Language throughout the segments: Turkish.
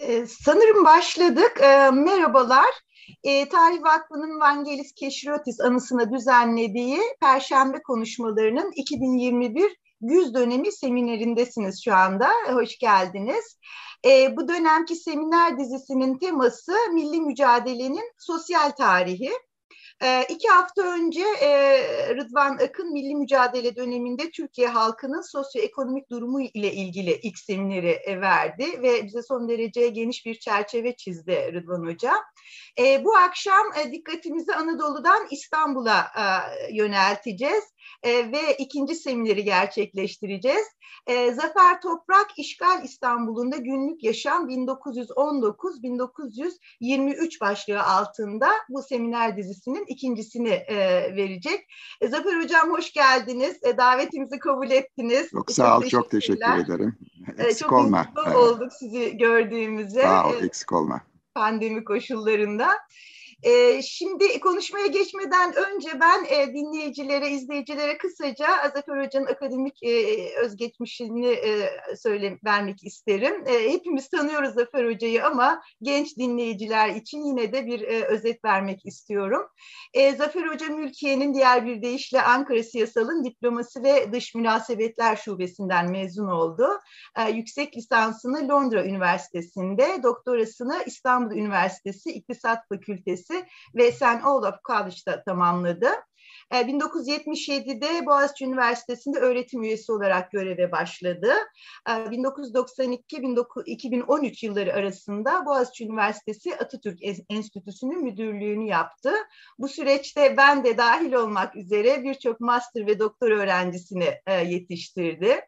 Ee, sanırım başladık. Ee, merhabalar. Ee, Tarih Vakfı'nın Vangelis Keşirotis anısına düzenlediği Perşembe konuşmalarının 2021 güz dönemi seminerindesiniz şu anda. Hoş geldiniz. Ee, bu dönemki seminer dizisinin teması milli mücadelenin sosyal tarihi. E, iki hafta önce e, Rıdvan Akın Milli Mücadele döneminde Türkiye halkının sosyoekonomik durumu ile ilgili ilk semineri e, verdi ve bize son derece geniş bir çerçeve çizdi Rıdvan Hoca. E, bu akşam dikkatimizi Anadolu'dan İstanbul'a e, yönelteceğiz e, ve ikinci semineri gerçekleştireceğiz. E, Zafer Toprak İşgal İstanbul'unda günlük yaşam 1919-1923 başlığı altında bu seminer dizisinin ikincisini e, verecek. E, Zafer Hocam hoş geldiniz. E, davetimizi kabul ettiniz. Çok sağ ol, çok teşekkür ederim. Eksik çok olma. Çok olduk sizi gördüğümüze. Sağ ol, eksik olma. Pandemi koşullarında. E, şimdi konuşmaya geçmeden önce ben e, dinleyicilere, izleyicilere kısaca Zafer Hoca'nın akademik e, özgeçmişini e, söyle, vermek isterim. E, hepimiz tanıyoruz Zafer Hoca'yı ama genç dinleyiciler için yine de bir e, özet vermek istiyorum. E, Zafer Hoca Mülkiye'nin diğer bir deyişle Ankara Siyasal'ın Diplomasi ve Dış Münasebetler Şubesi'nden mezun oldu. E, yüksek lisansını Londra Üniversitesi'nde, doktorasını İstanbul Üniversitesi İktisat Fakültesi Üniversitesi ve St. Olaf College'da tamamladı. 1977'de e, Boğaziçi Üniversitesi'nde öğretim üyesi olarak göreve başladı. 1992-2013 e, yılları arasında Boğaziçi Üniversitesi Atatürk Enstitüsü'nün müdürlüğünü yaptı. Bu süreçte ben de dahil olmak üzere birçok master ve doktor öğrencisini e, yetiştirdi.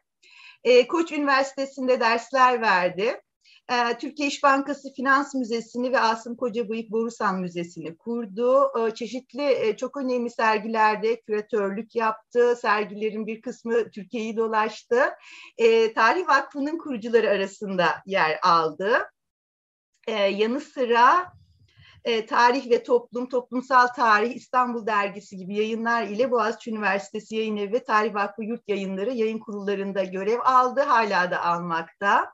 Koç Üniversitesi'nde dersler verdi. Ee, Türkiye İş Bankası Finans Müzesi'ni ve Asım Kocabıyık Borusan Müzesi'ni kurdu. Ee, çeşitli e, çok önemli sergilerde küratörlük yaptı. Sergilerin bir kısmı Türkiye'yi dolaştı. Ee, Tarih Vakfı'nın kurucuları arasında yer aldı. Yanı sıra e, Tarih ve Toplum, Toplumsal Tarih, İstanbul Dergisi gibi yayınlar ile Boğaziçi Üniversitesi Yayın Evi ve Tarih Vakfı Yurt Yayınları yayın kurullarında görev aldı, hala da almakta.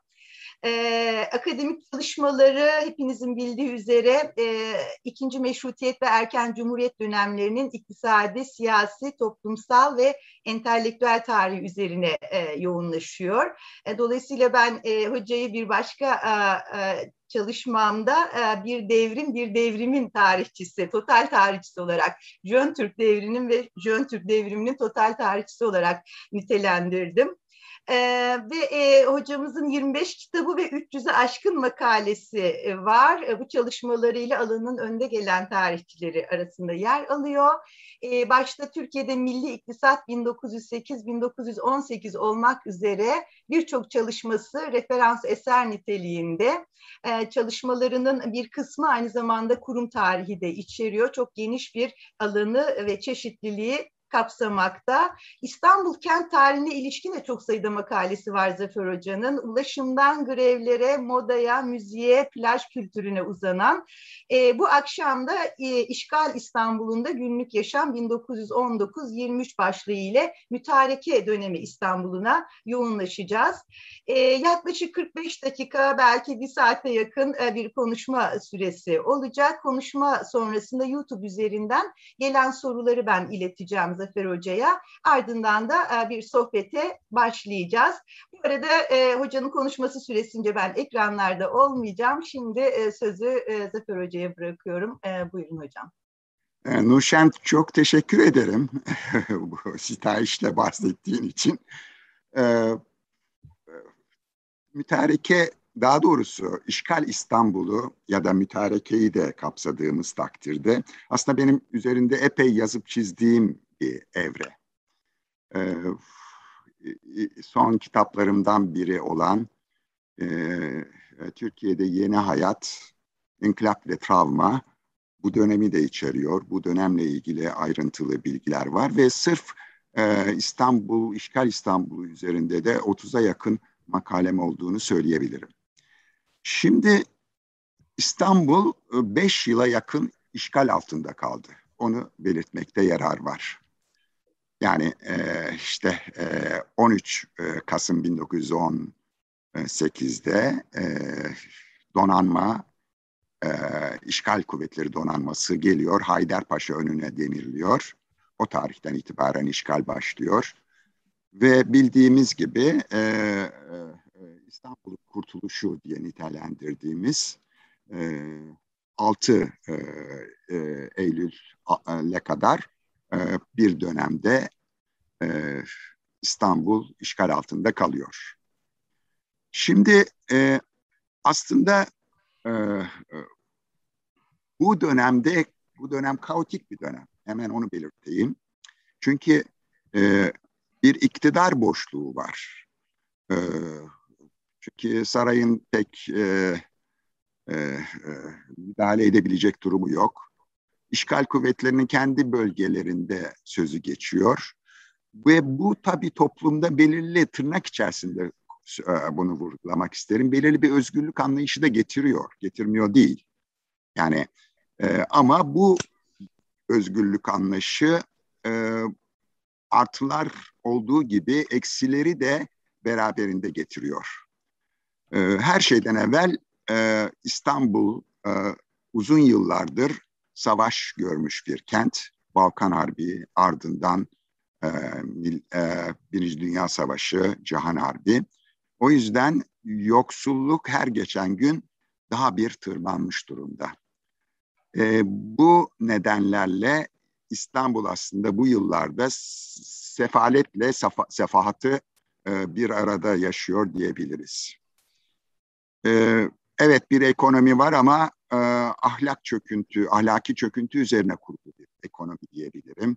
E, akademik çalışmaları hepinizin bildiği üzere e, ikinci meşrutiyet ve erken cumhuriyet dönemlerinin iktisadi, siyasi, toplumsal ve entelektüel tarihi üzerine e, yoğunlaşıyor. E, dolayısıyla ben e, hocayı bir başka e, e, çalışmamda bir devrim, bir devrimin tarihçisi, total tarihçisi olarak Jön Türk devrinin ve Jön Türk devriminin total tarihçisi olarak nitelendirdim. Ee, ve e, hocamızın 25 kitabı ve 300'e aşkın makalesi e, var. E, bu çalışmalarıyla alanın önde gelen tarihçileri arasında yer alıyor. E, başta Türkiye'de Milli İktisat 1908-1918 olmak üzere birçok çalışması referans eser niteliğinde. E, çalışmalarının bir kısmı aynı zamanda kurum tarihi de içeriyor. Çok geniş bir alanı ve çeşitliliği kapsamakta. İstanbul kent tarihine ilişkin de çok sayıda makalesi var Zafer Hoca'nın. Ulaşımdan grevlere, modaya, müziğe, plaj kültürüne uzanan. E, bu akşam da e, İşgal İstanbul'unda günlük yaşam 1919-23 başlığı ile mütareke dönemi İstanbul'una yoğunlaşacağız. E, yaklaşık 45 dakika belki bir saate yakın e, bir konuşma süresi olacak. Konuşma sonrasında YouTube üzerinden gelen soruları ben ileteceğim Zafer Hoca'ya. Ardından da e, bir sohbete başlayacağız. Bu arada e, hocanın konuşması süresince ben ekranlarda olmayacağım. Şimdi e, sözü e, Zafer Hoca'ya bırakıyorum. Buyurun hocam. Nurşen çok teşekkür ederim bu sitayişle bahsettiğin için. Mütareke daha doğrusu işgal İstanbul'u ya da mütarekeyi de kapsadığımız takdirde aslında benim üzerinde epey yazıp çizdiğim bir evre. Ee, son kitaplarımdan biri olan e, Türkiye'de Yeni Hayat, İnkılap ve Travma bu dönemi de içeriyor. Bu dönemle ilgili ayrıntılı bilgiler var ve sırf e, İstanbul, işgal İstanbul üzerinde de 30'a yakın makalem olduğunu söyleyebilirim. Şimdi İstanbul 5 yıla yakın işgal altında kaldı. Onu belirtmekte yarar var. Yani e, işte e, 13 e, Kasım 1918'de e, donanma, e, işgal kuvvetleri donanması geliyor. Haydarpaşa önüne demirliyor. O tarihten itibaren işgal başlıyor. Ve bildiğimiz gibi e, İstanbul Kurtuluşu diye nitelendirdiğimiz e, 6 e, e, Eylül'e kadar bir dönemde e, İstanbul işgal altında kalıyor. Şimdi e, aslında e, e, bu dönemde bu dönem kaotik bir dönem. Hemen onu belirteyim. Çünkü e, bir iktidar boşluğu var. E, çünkü sarayın pek e, e, e, müdahale edebilecek durumu yok. İşgal kuvvetlerinin kendi bölgelerinde sözü geçiyor. Ve bu tabii toplumda belirli tırnak içerisinde e, bunu vurgulamak isterim. Belirli bir özgürlük anlayışı da getiriyor. Getirmiyor değil. Yani e, ama bu özgürlük anlayışı e, artılar olduğu gibi eksileri de beraberinde getiriyor. E, her şeyden evvel e, İstanbul e, uzun yıllardır savaş görmüş bir kent. Balkan Harbi ardından e, e, Birinci Dünya Savaşı, Cihan Harbi. O yüzden yoksulluk her geçen gün daha bir tırmanmış durumda. E, bu nedenlerle İstanbul aslında bu yıllarda sefaletle sefa, sefahatı e, bir arada yaşıyor diyebiliriz. E, evet bir ekonomi var ama e, ahlak çöküntü, ahlaki çöküntü üzerine kurulu bir ekonomi diyebilirim.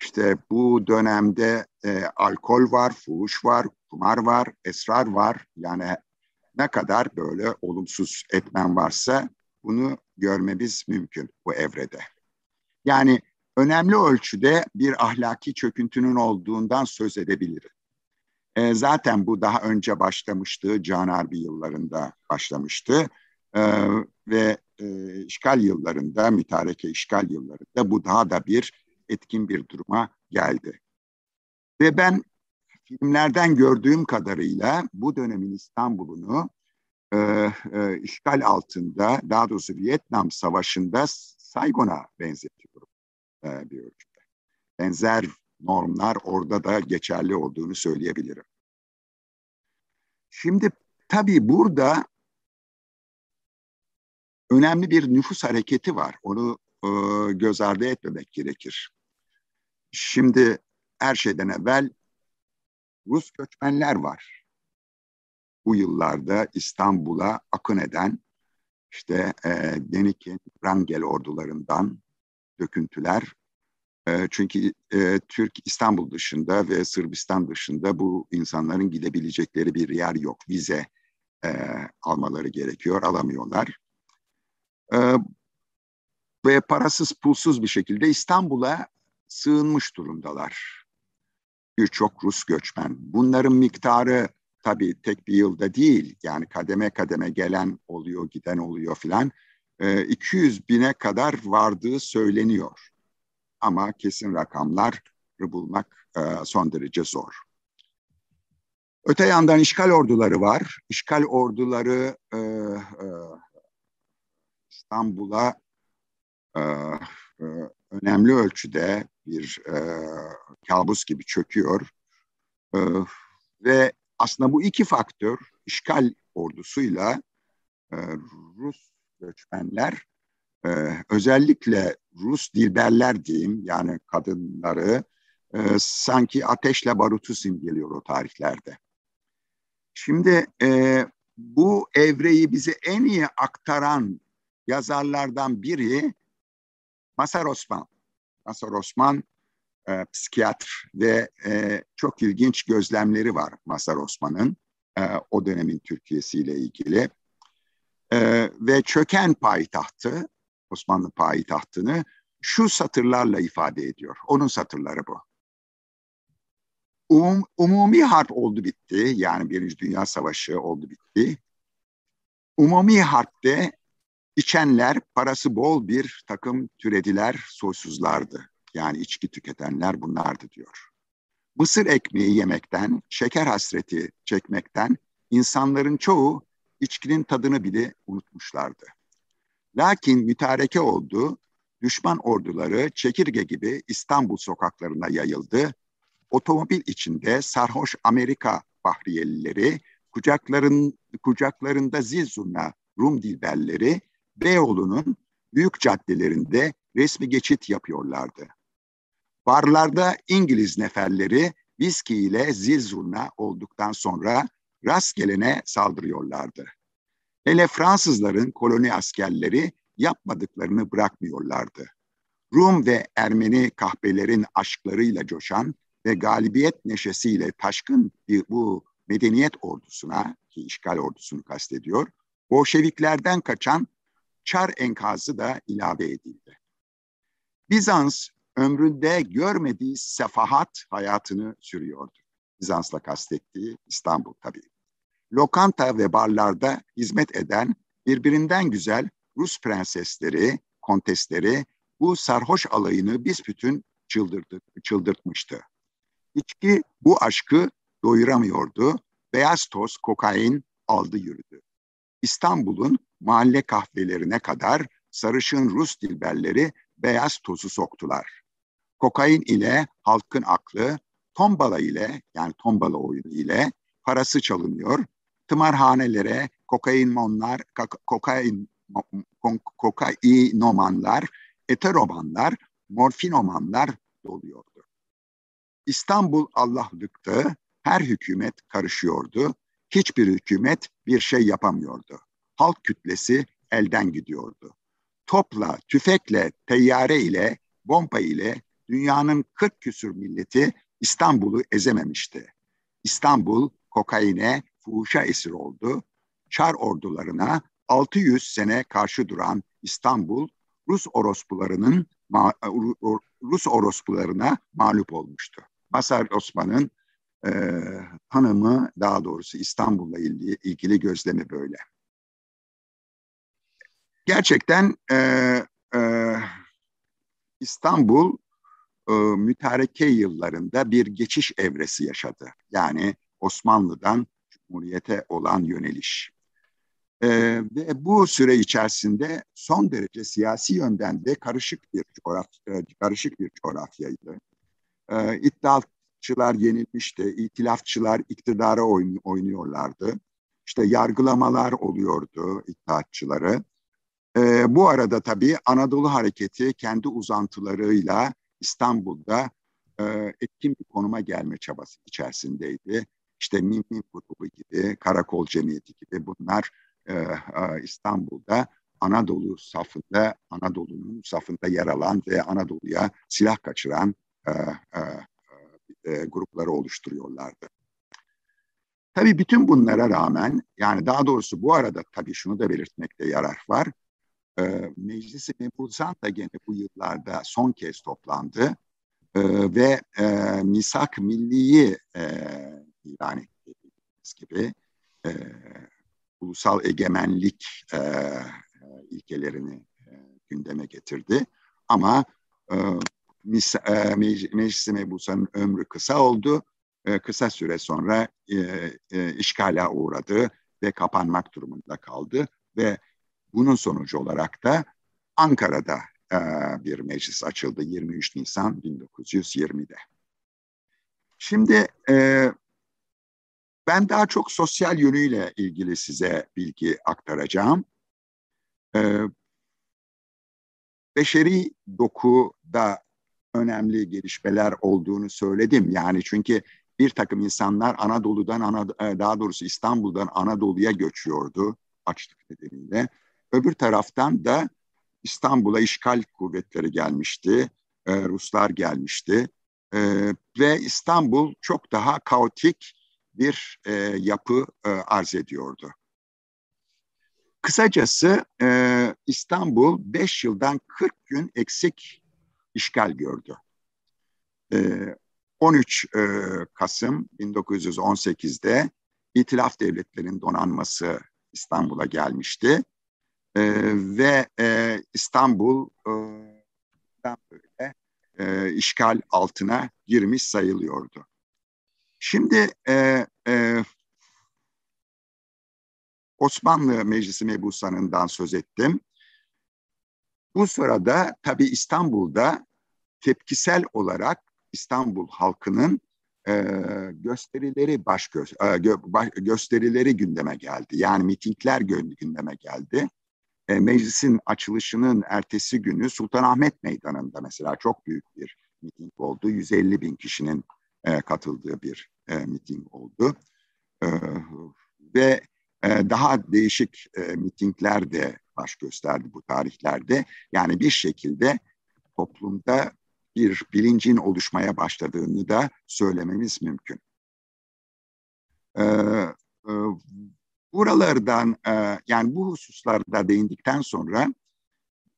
İşte bu dönemde e, alkol var, fuhuş var, kumar var, esrar var. Yani ne kadar böyle olumsuz etmen varsa bunu görmemiz mümkün bu evrede. Yani önemli ölçüde bir ahlaki çöküntünün olduğundan söz edebilirim. E, zaten bu daha önce başlamıştı, Can Harbi yıllarında başlamıştı. E, ve e, işgal yıllarında, mütareke işgal yıllarında bu daha da bir etkin bir duruma geldi. Ve ben filmlerden gördüğüm kadarıyla bu dönemin İstanbul'unu e, e, işgal altında, daha doğrusu Vietnam Savaşı'nda Saigon'a benzetiyorum e, bir ölçüde. Benzer normlar orada da geçerli olduğunu söyleyebilirim. Şimdi tabii burada önemli bir nüfus hareketi var. Onu e, göz ardı etmemek gerekir. Şimdi her şeyden evvel Rus göçmenler var. Bu yıllarda İstanbul'a akın eden işte e, Denikin, Rangel ordularından döküntüler. E, çünkü e, Türk İstanbul dışında ve Sırbistan dışında bu insanların gidebilecekleri bir yer yok. Vize e, almaları gerekiyor, alamıyorlar. E, ve parasız pulsuz bir şekilde İstanbul'a sığınmış durumdalar. Birçok Rus göçmen. Bunların miktarı tabii tek bir yılda değil. Yani kademe kademe gelen oluyor, giden oluyor filan. 200 ee, bine kadar vardığı söyleniyor. Ama kesin rakamlar bulmak e, son derece zor. Öte yandan işgal orduları var. İşgal orduları e, e, İstanbul'a e, e, önemli ölçüde bir e, kabus gibi çöküyor. E, ve aslında bu iki faktör işgal ordusuyla Rus göçmenler özellikle Rus dilberler diyeyim yani kadınları sanki ateşle barutu simgeliyor o tarihlerde. Şimdi e, bu evreyi bize en iyi aktaran yazarlardan biri Masar Osman. Masar Osman e, psikiyatr ve e, çok ilginç gözlemleri var Masar Osman'ın e, o dönemin Türkiye'si ile ilgili. E, ve çöken payitahtı, Osmanlı payitahtını şu satırlarla ifade ediyor. Onun satırları bu. Um, umumi harp oldu bitti. Yani Birinci Dünya Savaşı oldu bitti. Umumi harpte içenler parası bol bir takım türediler, soysuzlardı. Yani içki tüketenler bunlardı diyor. Mısır ekmeği yemekten, şeker hasreti çekmekten insanların çoğu içkinin tadını bile unutmuşlardı. Lakin mütareke oldu, düşman orduları çekirge gibi İstanbul sokaklarına yayıldı. Otomobil içinde sarhoş Amerika bahriyelileri, kucakların, kucaklarında zil Rum dilberleri Beyoğlu'nun büyük caddelerinde resmi geçit yapıyorlardı. Barlarda İngiliz neferleri viski ile zil zurna olduktan sonra rastgelene saldırıyorlardı. Hele Fransızların koloni askerleri yapmadıklarını bırakmıyorlardı. Rum ve Ermeni kahpelerin aşklarıyla coşan ve galibiyet neşesiyle taşkın bir bu medeniyet ordusuna ki işgal ordusunu kastediyor, Bolşeviklerden kaçan Çar enkazı da ilave edildi. Bizans ömründe görmediği sefahat hayatını sürüyordu. Bizans'la kastettiği İstanbul tabii. Lokanta ve barlarda hizmet eden birbirinden güzel Rus prensesleri, kontesleri bu sarhoş alayını büsbütün çıldırdı, çıldırtmıştı. İçki bu aşkı doyuramıyordu. Beyaz toz, kokain aldı yürüdü. İstanbul'un mahalle kahvelerine kadar sarışın Rus dilberleri beyaz tozu soktular. Kokain ile halkın aklı, tombala ile yani tombala oyunu ile parası çalınıyor. Tımarhanelere kokainmonlar, kokain, kokainomanlar, eteromanlar, morfinomanlar doluyordu. İstanbul Allah'lıktı, her hükümet karışıyordu. Hiçbir hükümet bir şey yapamıyordu. Halk kütlesi elden gidiyordu. Topla, tüfekle, teyyare ile, bomba ile dünyanın 40 küsür milleti İstanbul'u ezememişti. İstanbul kokaine, fuhuşa esir oldu. Çar ordularına 600 sene karşı duran İstanbul Rus orospularının Rus orospularına mağlup olmuştu. Masar Osman'ın e, tanımı daha doğrusu İstanbul'la ilgili, ilgili gözlemi böyle. Gerçekten e, e, İstanbul e, mütareke yıllarında bir geçiş evresi yaşadı. Yani Osmanlı'dan Cumhuriyete olan yöneliş. E, ve bu süre içerisinde son derece siyasi yönden de karışık bir coğrafya, e, karışık bir coğrafyaydı. E, İttihatçılar yenilmişti, itilafçılar iktidara oyn oynuyorlardı. İşte yargılamalar oluyordu İttihatçıları. E, bu arada tabii Anadolu Hareketi kendi uzantılarıyla İstanbul'da e, etkin bir konuma gelme çabası içerisindeydi. İşte Mim Mim grubu gibi, Karakol Cemiyeti gibi bunlar e, e, İstanbul'da Anadolu safında, Anadolu'nun safında yer alan ve Anadolu'ya silah kaçıran e, e, e, grupları oluşturuyorlardı. Tabii bütün bunlara rağmen, yani daha doğrusu bu arada tabii şunu da belirtmekte yarar var. E, Meclisi Mebuzan da gene bu yıllarda son kez toplandı e, ve e, misak milliyi e, ilan ettiğimiz gibi e, ulusal egemenlik e, ilkelerini e, gündeme getirdi. Ama e, mis, e, Meclis-i Mebusa'nın ömrü kısa oldu. E, kısa süre sonra e, e, işgale uğradı ve kapanmak durumunda kaldı ve bunun sonucu olarak da Ankara'da e, bir meclis açıldı 23 Nisan 1920'de. Şimdi e, ben daha çok sosyal yönüyle ilgili size bilgi aktaracağım. E, beşeri dokuda önemli gelişmeler olduğunu söyledim. Yani çünkü bir takım insanlar Anadolu'dan, e, daha doğrusu İstanbul'dan Anadolu'ya göçüyordu açlık nedeniyle. Öbür taraftan da İstanbul'a işgal kuvvetleri gelmişti, e, Ruslar gelmişti e, ve İstanbul çok daha kaotik bir e, yapı e, arz ediyordu. Kısacası e, İstanbul 5 yıldan 40 gün eksik işgal gördü. E, 13 e, Kasım 1918'de İtilaf Devletleri'nin donanması İstanbul'a gelmişti e, ve e, İstanbul e, böyle e, işgal altına girmiş sayılıyordu. Şimdi e, e, Osmanlı Meclisi Mebusanı'ndan söz ettim. Bu sırada tabii İstanbul'da tepkisel olarak İstanbul halkının e, gösterileri baş, gö e, baş gösterileri gündeme geldi. Yani mitingler gündeme geldi. E, meclisin açılışının ertesi günü Sultanahmet Meydanı'nda mesela çok büyük bir miting oldu. 150 bin kişinin e, katıldığı bir e, miting oldu. E, ve e, daha değişik e, mitingler de baş gösterdi bu tarihlerde. Yani bir şekilde toplumda bir bilincin oluşmaya başladığını da söylememiz mümkün. Ee, buralardan e, yani bu hususlarda değindikten sonra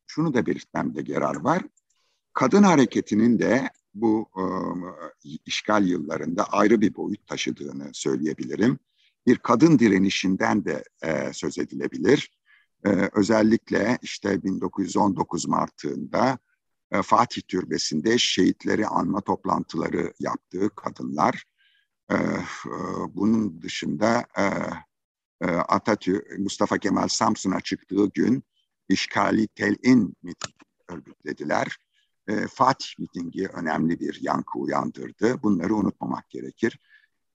şunu da belirtmemde yarar var. Kadın hareketinin de bu e, işgal yıllarında ayrı bir boyut taşıdığını söyleyebilirim. Bir kadın direnişinden de e, söz edilebilir. Özellikle işte 1919 Mart'ında Fatih Türbesi'nde şehitleri anma toplantıları yaptığı kadınlar. Bunun dışında Atatürk, Mustafa Kemal Samsun'a çıktığı gün işgali telin miting örgütlediler. Fatih mitingi önemli bir yankı uyandırdı. Bunları unutmamak gerekir.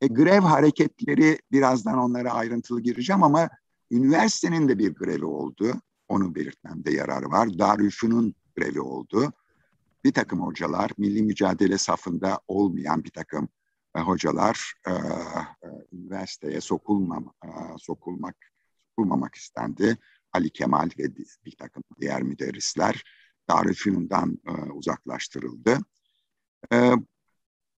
E, grev hareketleri birazdan onlara ayrıntılı gireceğim ama üniversitenin de bir grevi oldu. Onu belirtmemde yarar var. Darülfünun grevi oldu bir takım hocalar, milli mücadele safında olmayan bir takım hocalar e, e, üniversiteye sokulmam, e, sokulmak sokulmamak istendi. Ali Kemal ve bir takım diğer müderrisler Darülfünun'dan e, uzaklaştırıldı. E,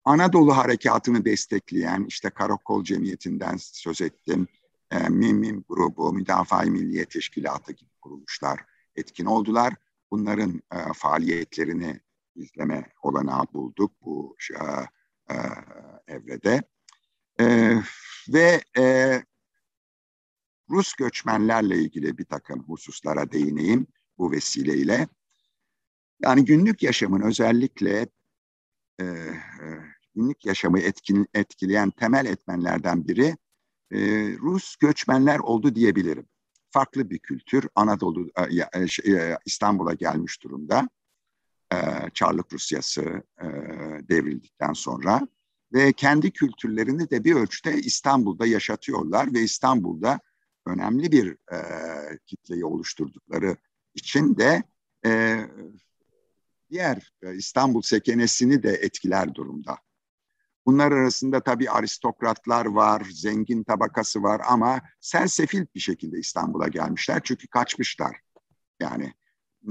Anadolu harekatını destekleyen işte Karakol Cemiyeti'nden söz ettim. E, Mimim grubu, Müdafaa-i Milliye Teşkilatı gibi kuruluşlar etkin oldular. Bunların e, faaliyetlerini izleme olanağı bulduk bu e, e, evrede. E, ve e, Rus göçmenlerle ilgili bir takım hususlara değineyim bu vesileyle. Yani günlük yaşamın özellikle e, e, günlük yaşamı etkin, etkileyen temel etmenlerden biri e, Rus göçmenler oldu diyebilirim. Farklı bir kültür Anadolu, e, şey, İstanbul'a gelmiş durumda e, Çarlık Rusyası e, devrildikten sonra ve kendi kültürlerini de bir ölçüde İstanbul'da yaşatıyorlar ve İstanbul'da önemli bir e, kitleyi oluşturdukları için de e, diğer e, İstanbul sekenesini de etkiler durumda. Bunlar arasında tabii aristokratlar var, zengin tabakası var ama sersefil bir şekilde İstanbul'a gelmişler çünkü kaçmışlar. Yani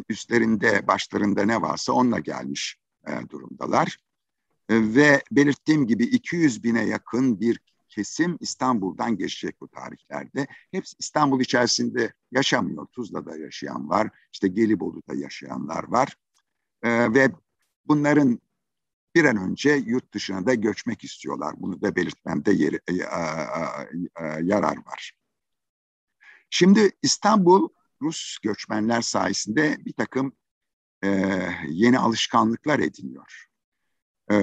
üstlerinde, başlarında ne varsa onunla gelmiş e, durumdalar. E, ve belirttiğim gibi 200 bine yakın bir kesim İstanbul'dan geçecek bu tarihlerde. Hepsi İstanbul içerisinde yaşamıyor. Tuzla'da yaşayan var, işte Gelibolu'da yaşayanlar var. E, ve bunların bir an önce yurt dışına da göçmek istiyorlar. Bunu da belirtmemde yeri, e, e, e, yarar var. Şimdi İstanbul Rus göçmenler sayesinde bir takım e, yeni alışkanlıklar ediniyor. E,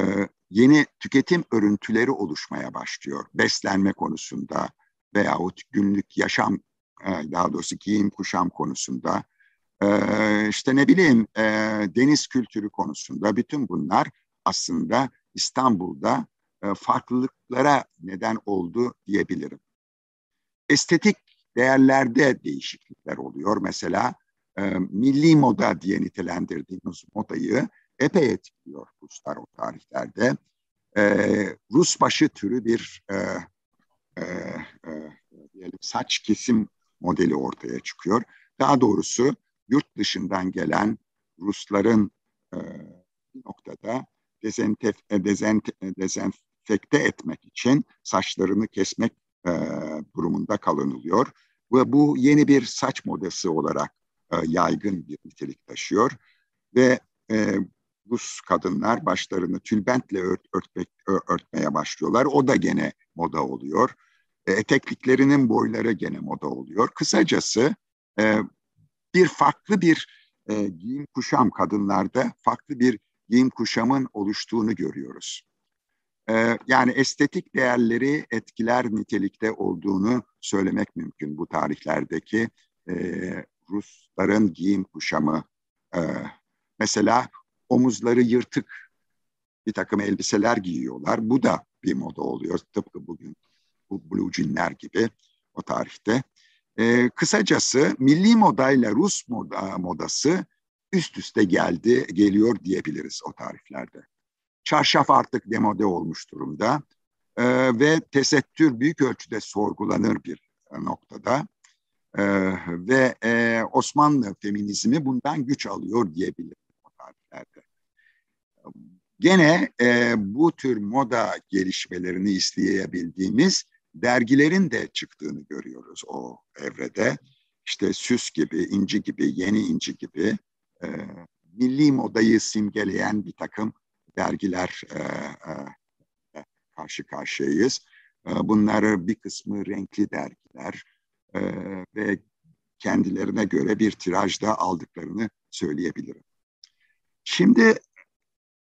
yeni tüketim örüntüleri oluşmaya başlıyor. Beslenme konusunda veyahut günlük yaşam, e, daha doğrusu giyim kuşam konusunda, e, işte ne bileyim e, deniz kültürü konusunda bütün bunlar aslında İstanbul'da e, farklılıklara neden oldu diyebilirim. Estetik değerlerde değişiklikler oluyor. Mesela e, milli moda diye nitelendirdiğimiz modayı epey etkiliyor Ruslar o tarihlerde. E, Rus başı türü bir e, e, e, diyelim saç kesim modeli ortaya çıkıyor. Daha doğrusu yurt dışından gelen Rusların e, noktada dezentef, e, dezent, e, dezenfekte etmek için saçlarını kesmek e, durumunda kalınılıyor. Ve bu yeni bir saç modası olarak e, yaygın bir nitelik taşıyor. Ve e, Rus kadınlar başlarını tülbentle ört, örtmek, örtmeye başlıyorlar. O da gene moda oluyor. E, etekliklerinin boyları gene moda oluyor. Kısacası e, bir farklı bir e, giyim kuşam kadınlarda farklı bir giyim kuşamın oluştuğunu görüyoruz. e, yani estetik değerleri etkiler nitelikte olduğunu söylemek mümkün bu tarihlerdeki Rusların giyim kuşamı. Mesela omuzları yırtık bir takım elbiseler giyiyorlar. Bu da bir moda oluyor tıpkı bugün bu blue jeanler gibi o tarihte. E, kısacası milli modayla Rus moda, modası üst üste geldi, geliyor diyebiliriz o tarihlerde. Çarşaf artık demode olmuş durumda e, ve tesettür büyük ölçüde sorgulanır bir noktada. E, ve e, Osmanlı feminizmi bundan güç alıyor diyebilirim tarihlerde. Gene e, bu tür moda gelişmelerini izleyebildiğimiz dergilerin de çıktığını görüyoruz o evrede. İşte Süs gibi, İnci gibi, Yeni İnci gibi e, milli modayı simgeleyen bir takım dergiler e, e, karşı karşıyayız. E, bunları bir kısmı renkli dergiler e, ve kendilerine göre bir tirajda aldıklarını söyleyebilirim. Şimdi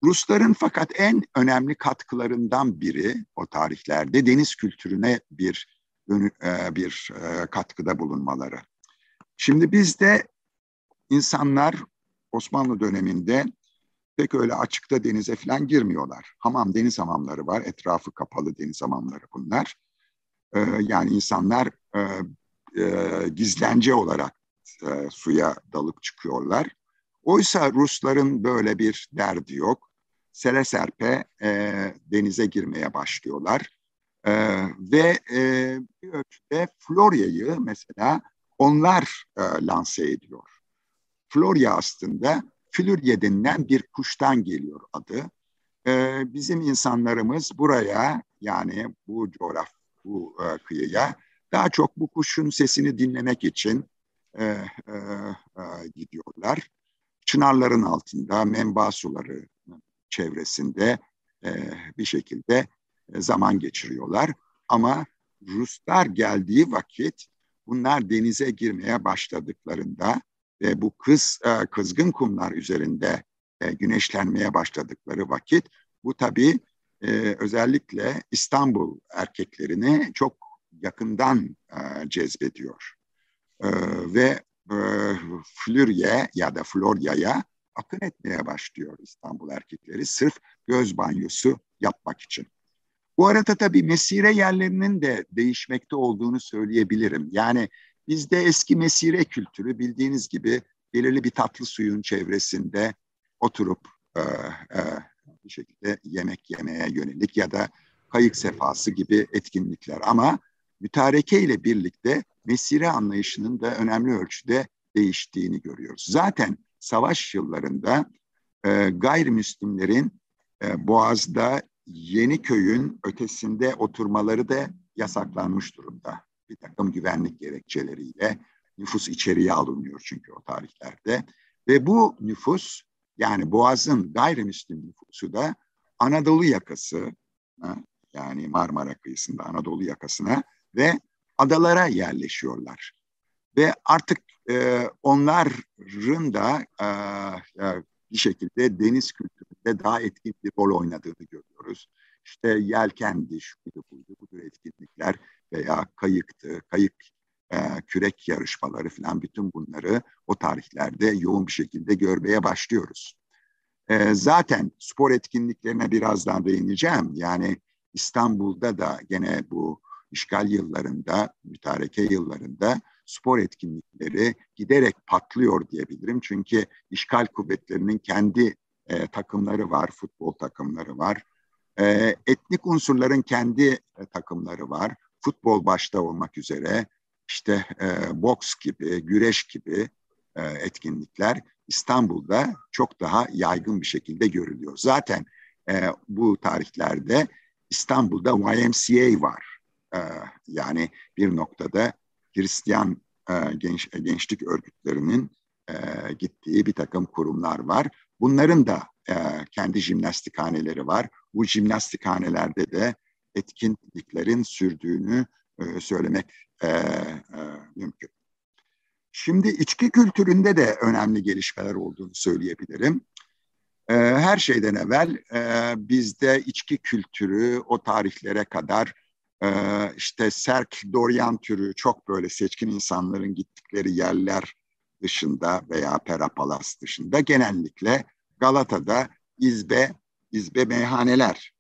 Rusların fakat en önemli katkılarından biri o tarihlerde deniz kültürüne bir e, bir e, katkıda bulunmaları. Şimdi bizde insanlar Osmanlı döneminde pek öyle açıkta denize falan girmiyorlar. Hamam deniz hamamları var, etrafı kapalı deniz hamamları bunlar. E, yani insanlar gizlence olarak suya dalıp çıkıyorlar. Oysa Rusların böyle bir derdi yok sere serpe e, denize girmeye başlıyorlar. E, ve e, bir ölçüde Florya'yı mesela onlar e, lanse ediyor. Florya aslında Florya denilen bir kuştan geliyor adı. E, bizim insanlarımız buraya yani bu coğraf, bu e, kıyıya daha çok bu kuşun sesini dinlemek için e, e, e, gidiyorlar. Çınarların altında menba suları çevresinde e, bir şekilde e, zaman geçiriyorlar. Ama Ruslar geldiği vakit bunlar denize girmeye başladıklarında ve bu kız e, kızgın kumlar üzerinde e, güneşlenmeye başladıkları vakit bu tabii e, özellikle İstanbul erkeklerini çok yakından e, cezbediyor. E, ve e, Flürye ya da Florya'ya akın etmeye başlıyor İstanbul erkekleri sırf göz banyosu yapmak için. Bu arada tabii mesire yerlerinin de değişmekte olduğunu söyleyebilirim. Yani bizde eski mesire kültürü bildiğiniz gibi belirli bir tatlı suyun çevresinde oturup e, e, bir şekilde yemek yemeye yönelik ya da kayık sefası gibi etkinlikler. Ama mütareke ile birlikte mesire anlayışının da önemli ölçüde değiştiğini görüyoruz. Zaten savaş yıllarında e, gayrimüslimlerin e, Boğaz'da köyün ötesinde oturmaları da yasaklanmış durumda. Bir takım güvenlik gerekçeleriyle nüfus içeriye alınıyor çünkü o tarihlerde. Ve bu nüfus yani Boğaz'ın gayrimüslim nüfusu da Anadolu yakası yani Marmara kıyısında Anadolu yakasına ve adalara yerleşiyorlar. Ve artık e, onların da e, e, bir şekilde deniz kültüründe daha etkin bir rol oynadığını görüyoruz. İşte yelkendi, şuydu buydu, bu tür etkinlikler veya kayıktı, kayık e, kürek yarışmaları falan bütün bunları o tarihlerde yoğun bir şekilde görmeye başlıyoruz. E, zaten spor etkinliklerine birazdan değineceğim. Yani İstanbul'da da gene bu işgal yıllarında, mütareke yıllarında spor etkinlikleri giderek patlıyor diyebilirim. Çünkü işgal kuvvetlerinin kendi e, takımları var, futbol takımları var. E, etnik unsurların kendi e, takımları var. Futbol başta olmak üzere işte e, boks gibi, güreş gibi e, etkinlikler İstanbul'da çok daha yaygın bir şekilde görülüyor. Zaten e, bu tarihlerde İstanbul'da YMCA var. E, yani bir noktada Hristiyan e, genç, e, gençlik örgütlerinin e, gittiği bir takım kurumlar var. Bunların da e, kendi jimnastikhaneleri var. Bu jimnastikhanelerde de etkinliklerin sürdüğünü söylemek mümkün. Şimdi içki kültüründe de önemli gelişmeler olduğunu söyleyebilirim. Her şeyden evvel bizde içki kültürü o tarihlere kadar işte Serk Dorian türü çok böyle seçkin insanların gittikleri yerler dışında veya Perapalas dışında genellikle Galata'da izbe, izbe meyhaneler.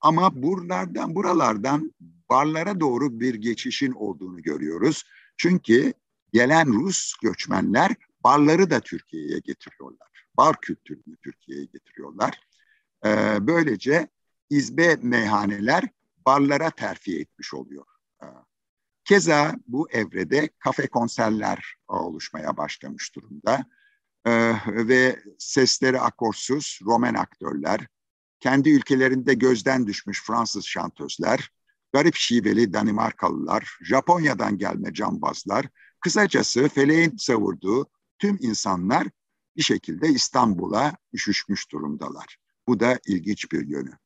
Ama buralardan, buralardan barlara doğru bir geçişin olduğunu görüyoruz. Çünkü gelen Rus göçmenler barları da Türkiye'ye getiriyorlar. Bar kültürünü Türkiye'ye getiriyorlar. Ee, böylece izbe meyhaneler barlara terfi etmiş oluyor. Ee, keza bu evrede kafe konserler oluşmaya başlamış durumda. Ee, ve sesleri akorsuz Roman aktörler, kendi ülkelerinde gözden düşmüş Fransız şantözler, garip şiveli Danimarkalılar, Japonya'dan gelme cambazlar, kısacası feleğin savurduğu tüm insanlar bir şekilde İstanbul'a üşüşmüş durumdalar. Bu da ilginç bir yönü.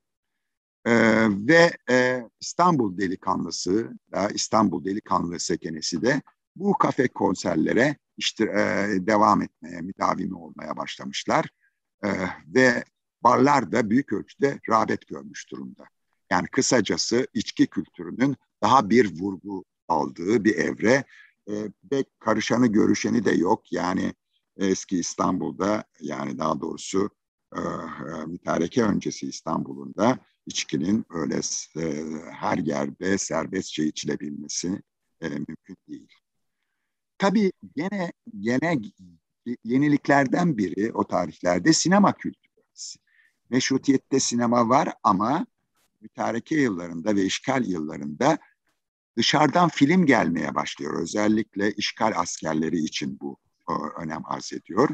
Ee, ve e, İstanbul delikanlısı da İstanbul delikanlı sekenesi de bu kafe konserlere işte e, devam etmeye, müdavimi olmaya başlamışlar. E, ve barlar da büyük ölçüde rağbet görmüş durumda. Yani kısacası içki kültürünün daha bir vurgu aldığı bir evre e, ve karışanı görüşeni de yok. Yani eski İstanbul'da yani daha doğrusu mütareke öncesi İstanbul'un da içkinin öyle e, her yerde serbestçe içilebilmesi e, mümkün değil. Tabii gene gene yeniliklerden biri o tarihlerde sinema kültürü. Meşrutiyette sinema var ama mütareke yıllarında ve işgal yıllarında dışarıdan film gelmeye başlıyor. Özellikle işgal askerleri için bu önem arz ediyor.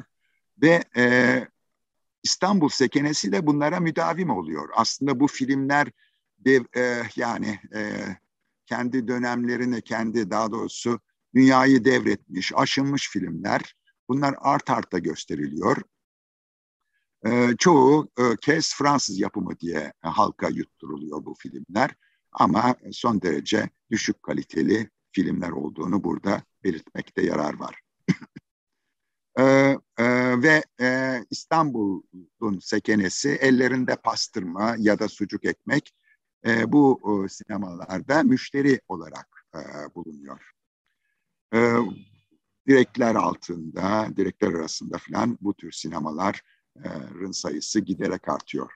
Ve e, İstanbul sekenesi de bunlara müdavim oluyor. Aslında bu filmler bir e, yani e, kendi dönemlerini, kendi daha doğrusu dünyayı devretmiş, aşınmış filmler. Bunlar art arta gösteriliyor. E, çoğu e, kez Fransız yapımı diye halka yutturuluyor bu filmler. Ama son derece düşük kaliteli filmler olduğunu burada belirtmekte yarar var. E, e, ve e, İstanbul'un sekenesi ellerinde pastırma ya da sucuk ekmek e, bu e, sinemalarda müşteri olarak e, bulunuyor. E, direkler altında, direkler arasında falan bu tür sinemaların sayısı giderek artıyor.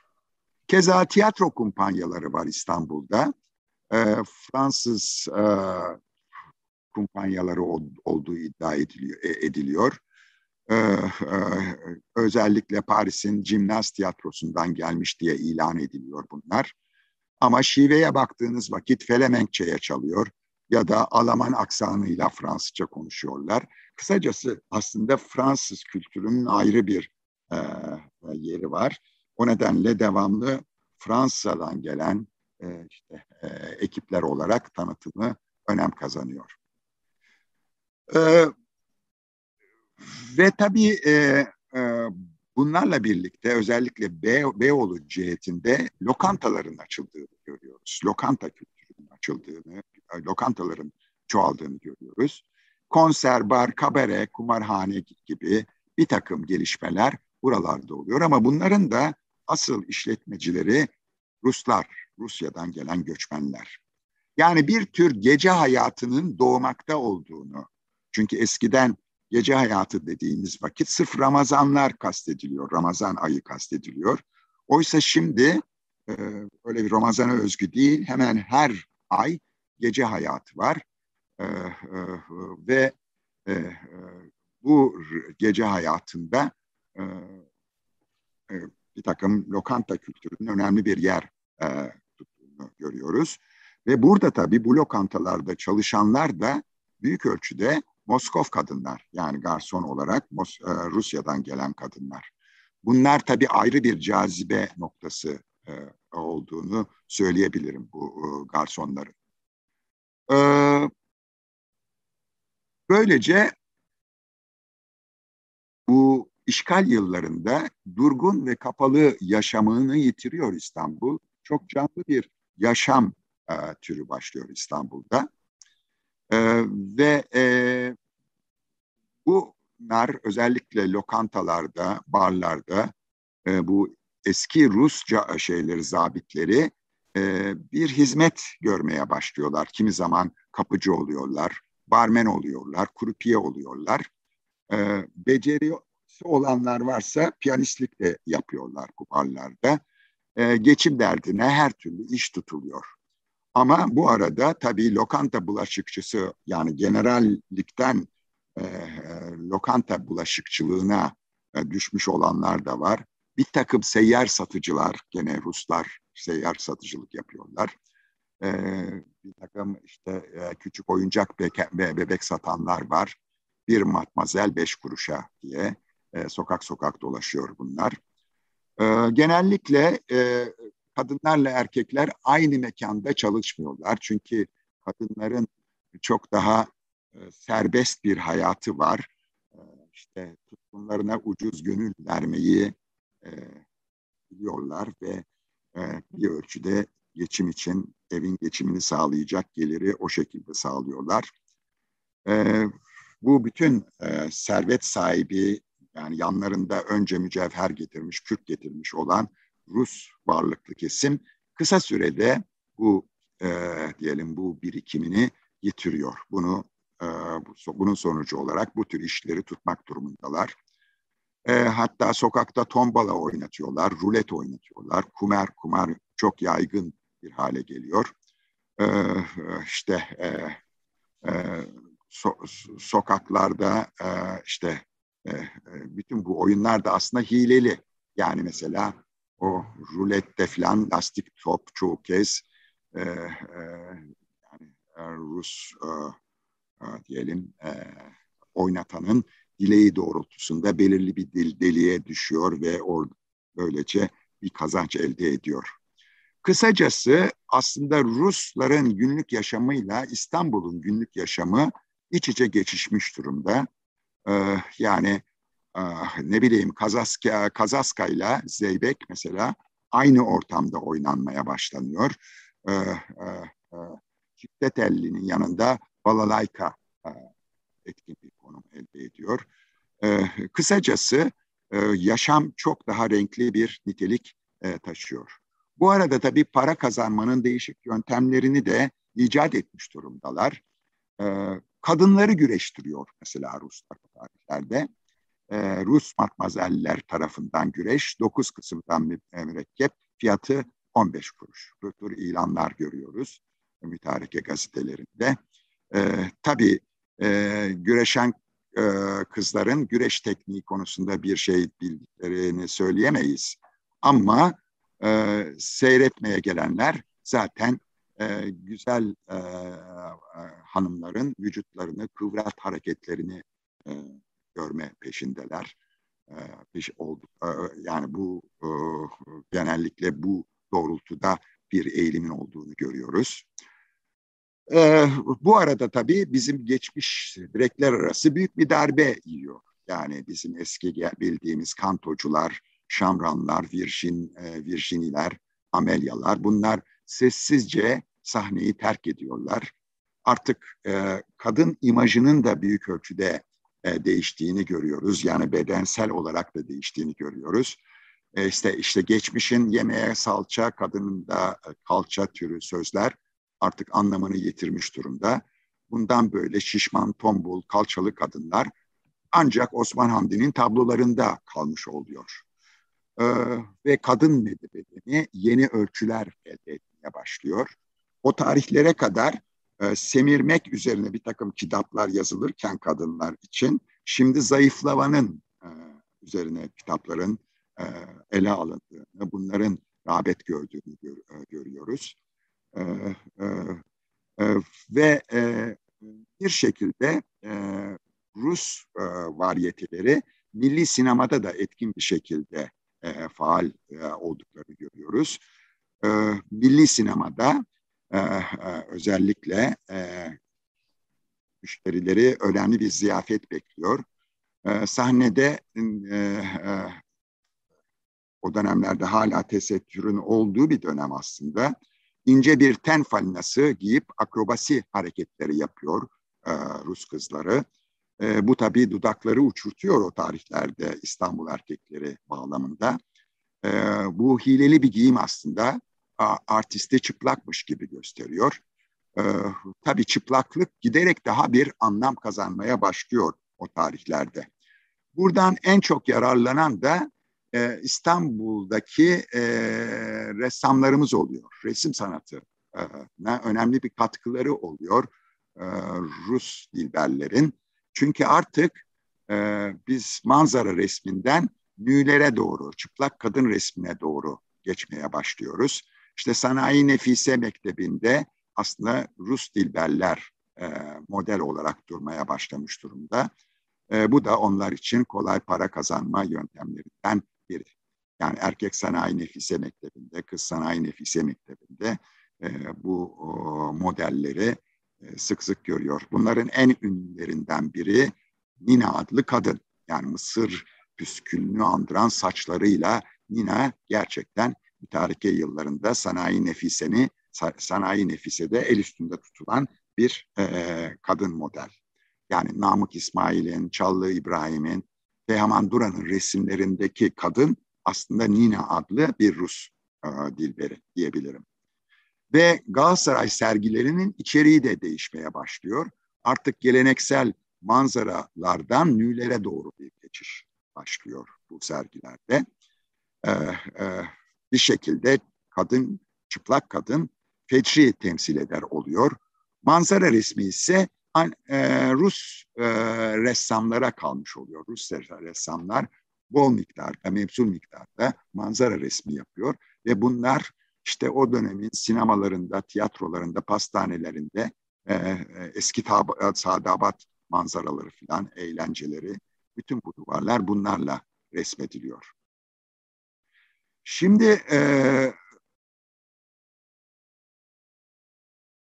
Keza tiyatro kumpanyaları var İstanbul'da. E, Fransız e, kumpanyaları olduğu iddia ediliyor. E. Ee, e, özellikle Paris'in Cimnaz Tiyatrosu'ndan gelmiş diye ilan ediliyor bunlar. Ama şiveye baktığınız vakit Felemenkçe'ye çalıyor ya da Alman aksanıyla Fransızca konuşuyorlar. Kısacası aslında Fransız kültürünün ayrı bir e, yeri var. O nedenle devamlı Fransa'dan gelen e, işte, e, ekipler olarak tanıtımı önem kazanıyor. E, ve tabii e, e, bunlarla birlikte özellikle Be Beyoğlu cihetinde lokantaların açıldığını görüyoruz. Lokanta kültürünün açıldığını, lokantaların çoğaldığını görüyoruz. Konser, bar, kabare, kumarhane gibi bir takım gelişmeler buralarda oluyor. Ama bunların da asıl işletmecileri Ruslar, Rusya'dan gelen göçmenler. Yani bir tür gece hayatının doğmakta olduğunu. Çünkü eskiden gece hayatı dediğimiz vakit sırf Ramazanlar kastediliyor, Ramazan ayı kastediliyor. Oysa şimdi e, öyle bir Ramazan'a özgü değil, hemen her ay gece hayatı var. E, e, ve e, bu gece hayatında e, e, bir takım lokanta kültürünün önemli bir yer e, tuttuğunu görüyoruz. Ve burada tabii bu lokantalarda çalışanlar da büyük ölçüde Moskov kadınlar yani garson olarak Mos e, Rusya'dan gelen kadınlar. Bunlar tabii ayrı bir cazibe noktası e, olduğunu söyleyebilirim bu e, garsonların. E, böylece bu işgal yıllarında durgun ve kapalı yaşamını yitiriyor İstanbul. Çok canlı bir yaşam e, türü başlıyor İstanbul'da. E, ve e, bunlar özellikle lokantalarda, barlarda e, bu eski Rusça şeyleri, zabitleri e, bir hizmet görmeye başlıyorlar. Kimi zaman kapıcı oluyorlar, barmen oluyorlar, kurupiye oluyorlar. E, becerisi olanlar varsa piyanistlik de yapıyorlar bu barlarda. E, geçim derdine her türlü iş tutuluyor. Ama bu arada tabii lokanta bulaşıkçısı yani generallikten e, lokanta bulaşıkçılığına e, düşmüş olanlar da var. Bir takım seyyar satıcılar, gene Ruslar seyyar satıcılık yapıyorlar. E, bir takım işte e, küçük oyuncak ve bebek satanlar var. Bir matmazel beş kuruşa diye e, sokak sokak dolaşıyor bunlar. E, genellikle e, kadınlarla erkekler aynı mekanda çalışmıyorlar. Çünkü kadınların çok daha e, serbest bir hayatı var. E, işte tutkunlarına ucuz gönül vermeyi e, biliyorlar ve bir ölçüde geçim için evin geçimini sağlayacak geliri o şekilde sağlıyorlar. Bu bütün servet sahibi yani yanlarında önce mücevher getirmiş, kürk getirmiş olan Rus varlıklı kesim kısa sürede bu e, diyelim bu birikimini yitiriyor. Bunu e, bunun sonucu olarak bu tür işleri tutmak durumundalar. E, hatta sokakta tombala oynatıyorlar, rulet oynatıyorlar. Kumer kumar çok yaygın bir hale geliyor. E, işte e, e, so, sokaklarda e, işte e, e, bütün bu oyunlar da aslında hileli. Yani mesela o rulette falan lastik top çoğu kez e, e, yani e, Rus e, e, diyelim e, oynatanın dileği doğrultusunda belirli bir dil, deliğe düşüyor ve or, böylece bir kazanç elde ediyor. Kısacası aslında Rusların günlük yaşamıyla İstanbul'un günlük yaşamı iç içe geçişmiş durumda. Ee, yani ne bileyim Kazaska, Kazaska ile Zeybek mesela aynı ortamda oynanmaya başlanıyor. Ee, e, e, Çiftetelli'nin yanında Balalayka etkin bir konum elde ediyor. Kısacası yaşam çok daha renkli bir nitelik taşıyor. Bu arada tabii para kazanmanın değişik yöntemlerini de icat etmiş durumdalar. Kadınları güreştiriyor mesela Ruslar tarihlerde e, Rus matmazeller tarafından güreş, 9 kısımdan e, mürekkep, fiyatı 15 kuruş. Bu tür ilanlar görüyoruz mütareke gazetelerinde. E, tabii e, güreşen e, kızların güreş tekniği konusunda bir şey bildiklerini söyleyemeyiz. Ama e, seyretmeye gelenler zaten e, güzel e, e, hanımların vücutlarını, kıvrat hareketlerini e, görme peşindeler. Ee, peş, olduk, e, yani bu e, genellikle bu doğrultuda bir eğilimin olduğunu görüyoruz. Ee, bu arada tabii bizim geçmiş direkler arası büyük bir darbe yiyor. Yani bizim eski bildiğimiz kantocular, şamranlar, virjin, e, virjiniler, amelyalar bunlar sessizce sahneyi terk ediyorlar. Artık kadın imajının da büyük ölçüde e, değiştiğini görüyoruz. Yani bedensel olarak da değiştiğini görüyoruz. E, işte işte geçmişin yemeğe salça, kadının da e, kalça türü sözler artık anlamını yitirmiş durumda. Bundan böyle şişman, tombul, kalçalı kadınlar ancak Osman Hamdi'nin tablolarında kalmış oluyor. Ee, ve kadın bedeni yeni ölçüler elde etmeye başlıyor. O tarihlere kadar e, semirmek üzerine bir takım kitaplar yazılırken kadınlar için şimdi zayıflamanın e, üzerine kitapların e, ele alındığını, bunların rağbet gördüğünü gör, e, görüyoruz. E, e, e, ve bir şekilde Rus variyeteleri milli sinemada da etkin bir şekilde faal olduklarını görüyoruz. E, milli sinemada e, e, özellikle e, müşterileri önemli bir ziyafet bekliyor. E, sahnede e, e, o dönemlerde hala tesettürün olduğu bir dönem aslında. ince bir ten falinası giyip akrobasi hareketleri yapıyor e, Rus kızları. E, bu tabii dudakları uçurtuyor o tarihlerde İstanbul erkekleri bağlamında. e, bu hileli bir giyim aslında artisti çıplakmış gibi gösteriyor. E, tabii çıplaklık giderek daha bir anlam kazanmaya başlıyor o tarihlerde. Buradan en çok yararlanan da e, İstanbul'daki e, ressamlarımız oluyor. Resim sanatı e, önemli bir katkıları oluyor e, Rus dilberlerin. Çünkü artık e, biz manzara resminden nülere doğru, çıplak kadın resmine doğru geçmeye başlıyoruz. İşte Sanayi Nefise Mektebi'nde aslında Rus dilberler e, model olarak durmaya başlamış durumda. E, bu da onlar için kolay para kazanma yöntemlerinden biri. Yani erkek sanayi nefise mektebinde, kız sanayi nefise mektebinde e, bu o, modelleri e, sık sık görüyor. Bunların en ünlülerinden biri Nina adlı kadın. Yani Mısır püskülünü andıran saçlarıyla Nina gerçekten mütareke yıllarında sanayi nefiseni, sanayi nefisede el üstünde tutulan bir e, kadın model. Yani Namık İsmail'in, Çallı İbrahim'in, Teoman Duran'ın resimlerindeki kadın aslında Nina adlı bir Rus e, dilberi diyebilirim. Ve Galatasaray sergilerinin içeriği de değişmeye başlıyor. Artık geleneksel manzaralardan nülere doğru bir geçiş başlıyor bu sergilerde. Ee, e, bir şekilde kadın, çıplak kadın fecri temsil eder oluyor. Manzara resmi ise e, Rus e, ressamlara kalmış oluyor. Rus ressamlar bol miktarda, mevsul miktarda manzara resmi yapıyor ve bunlar işte o dönemin sinemalarında, tiyatrolarında, pastanelerinde e, eski tab- sadabat manzaraları filan, eğlenceleri, bütün bu duvarlar bunlarla resmediliyor. Şimdi e,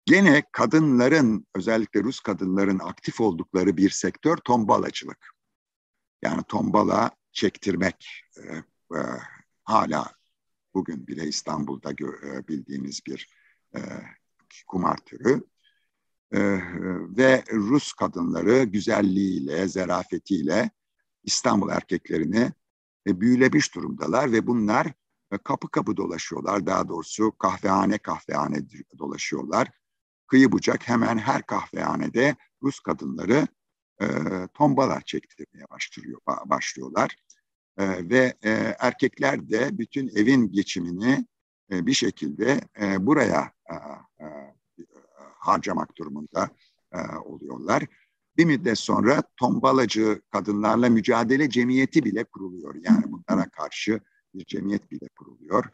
gene kadınların, özellikle Rus kadınların aktif oldukları bir sektör tombalacılık. Yani tombala çektirmek e, e, hala bugün bile İstanbul'da gö- e, bildiğimiz bir e, kumar türü. E, ve Rus kadınları güzelliğiyle, zerafetiyle İstanbul erkeklerini e, büyülemiş durumdalar ve bunlar kapı kapı dolaşıyorlar. Daha doğrusu kahvehane kahvehane dolaşıyorlar. Kıyı bucak hemen her kahvehanede Rus kadınları e, tombalar çektirmeye başlıyor, başlıyorlar. E, ve e, erkekler de bütün evin geçimini e, bir şekilde e, buraya e, e, harcamak durumunda e, oluyorlar. Bir müddet sonra tombalacı kadınlarla mücadele cemiyeti bile kuruluyor. Yani bunlara karşı bir cemiyet bile kuruluyor.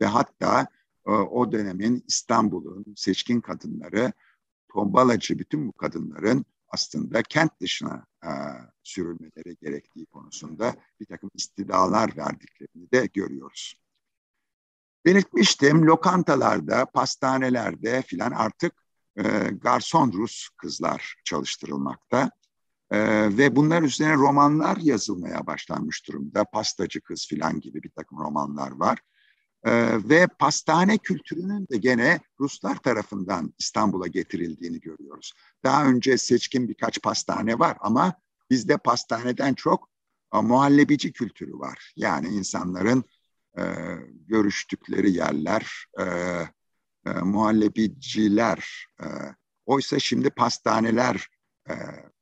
Ve hatta e, o dönemin İstanbul'un seçkin kadınları tombalacı bütün bu kadınların aslında kent dışına e, sürülmeleri gerektiği konusunda bir takım istidalar verdiklerini de görüyoruz. Belirtmiştim lokantalarda, pastanelerde filan artık e, garson Rus kızlar çalıştırılmakta. E, ve bunlar üzerine romanlar yazılmaya başlanmış durumda. Pastacı kız filan gibi bir takım romanlar var. E, ve pastane kültürünün de gene Ruslar tarafından İstanbul'a getirildiğini görüyoruz. Daha önce seçkin birkaç pastane var ama bizde pastaneden çok e, muhallebici kültürü var. Yani insanların e, görüştükleri yerler, e, e, muhallebiciler. E, oysa şimdi pastaneler e,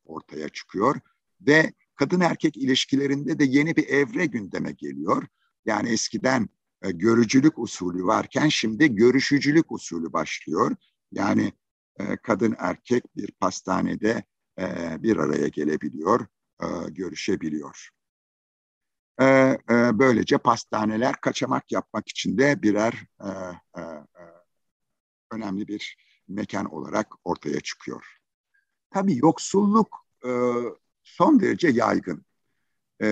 ortaya çıkıyor ve kadın erkek ilişkilerinde de yeni bir evre gündeme geliyor. Yani eskiden e, görücülük usulü varken şimdi görüşücülük usulü başlıyor. Yani e, kadın erkek bir pastanede e, bir araya gelebiliyor, e, görüşebiliyor. E, e, böylece pastaneler kaçamak yapmak için de birer e, e, önemli bir mekan olarak ortaya çıkıyor. Tabii yoksulluk e, son derece yaygın. E,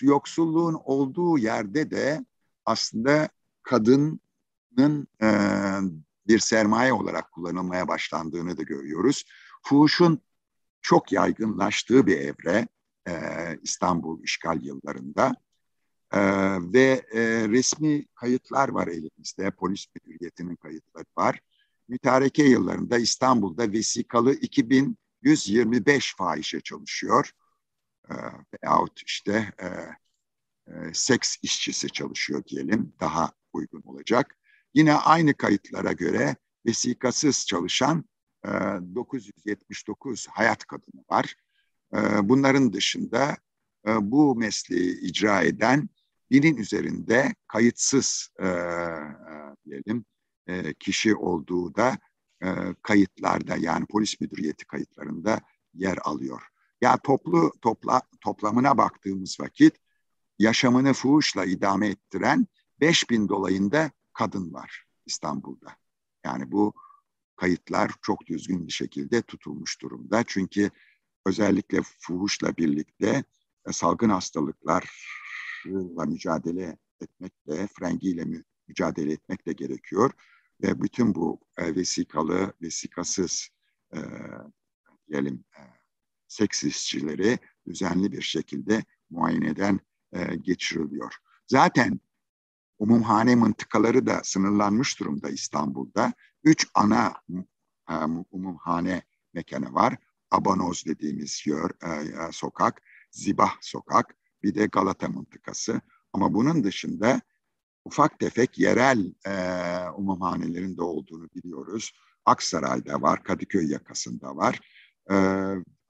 yoksulluğun olduğu yerde de aslında kadının e, bir sermaye olarak kullanılmaya başlandığını da görüyoruz. Fuhuşun çok yaygınlaştığı bir evre e, İstanbul işgal yıllarında. Ee, ve e, resmi kayıtlar var elimizde, polis müdüriyetinin kayıtları var mütareke yıllarında İstanbul'da vesikalı 2125 fahişe çalışıyor. E, veyahut işte e, e, seks işçisi çalışıyor diyelim daha uygun olacak. Yine aynı kayıtlara göre vesikasız çalışan e, 979 hayat kadını var. E, bunların dışında e, bu mesleği icra eden binin üzerinde kayıtsız e, e, diyelim e, kişi olduğu da e, kayıtlarda yani polis müdüriyeti kayıtlarında yer alıyor. Ya toplu topla, toplamına baktığımız vakit yaşamını fuhuşla idame ettiren 5000 dolayında kadın var İstanbul'da. Yani bu kayıtlar çok düzgün bir şekilde tutulmuş durumda. Çünkü özellikle fuhuşla birlikte e, salgın hastalıklarla mücadele etmekle, frengiyle mücadele etmek de gerekiyor. Ve bütün bu e, vesikalı, vesikasız e, diyelim e, seks işçileri düzenli bir şekilde muayeneden e, geçiriliyor. Zaten umumhane mıntıkaları da sınırlanmış durumda İstanbul'da. Üç ana e, umumhane mekanı var. Abanoz dediğimiz yer, e, sokak, Zibah sokak, bir de Galata mıntıkası. Ama bunun dışında ufak tefek yerel e, umumhanelerin de olduğunu biliyoruz. Aksaray'da var, Kadıköy yakasında var. E,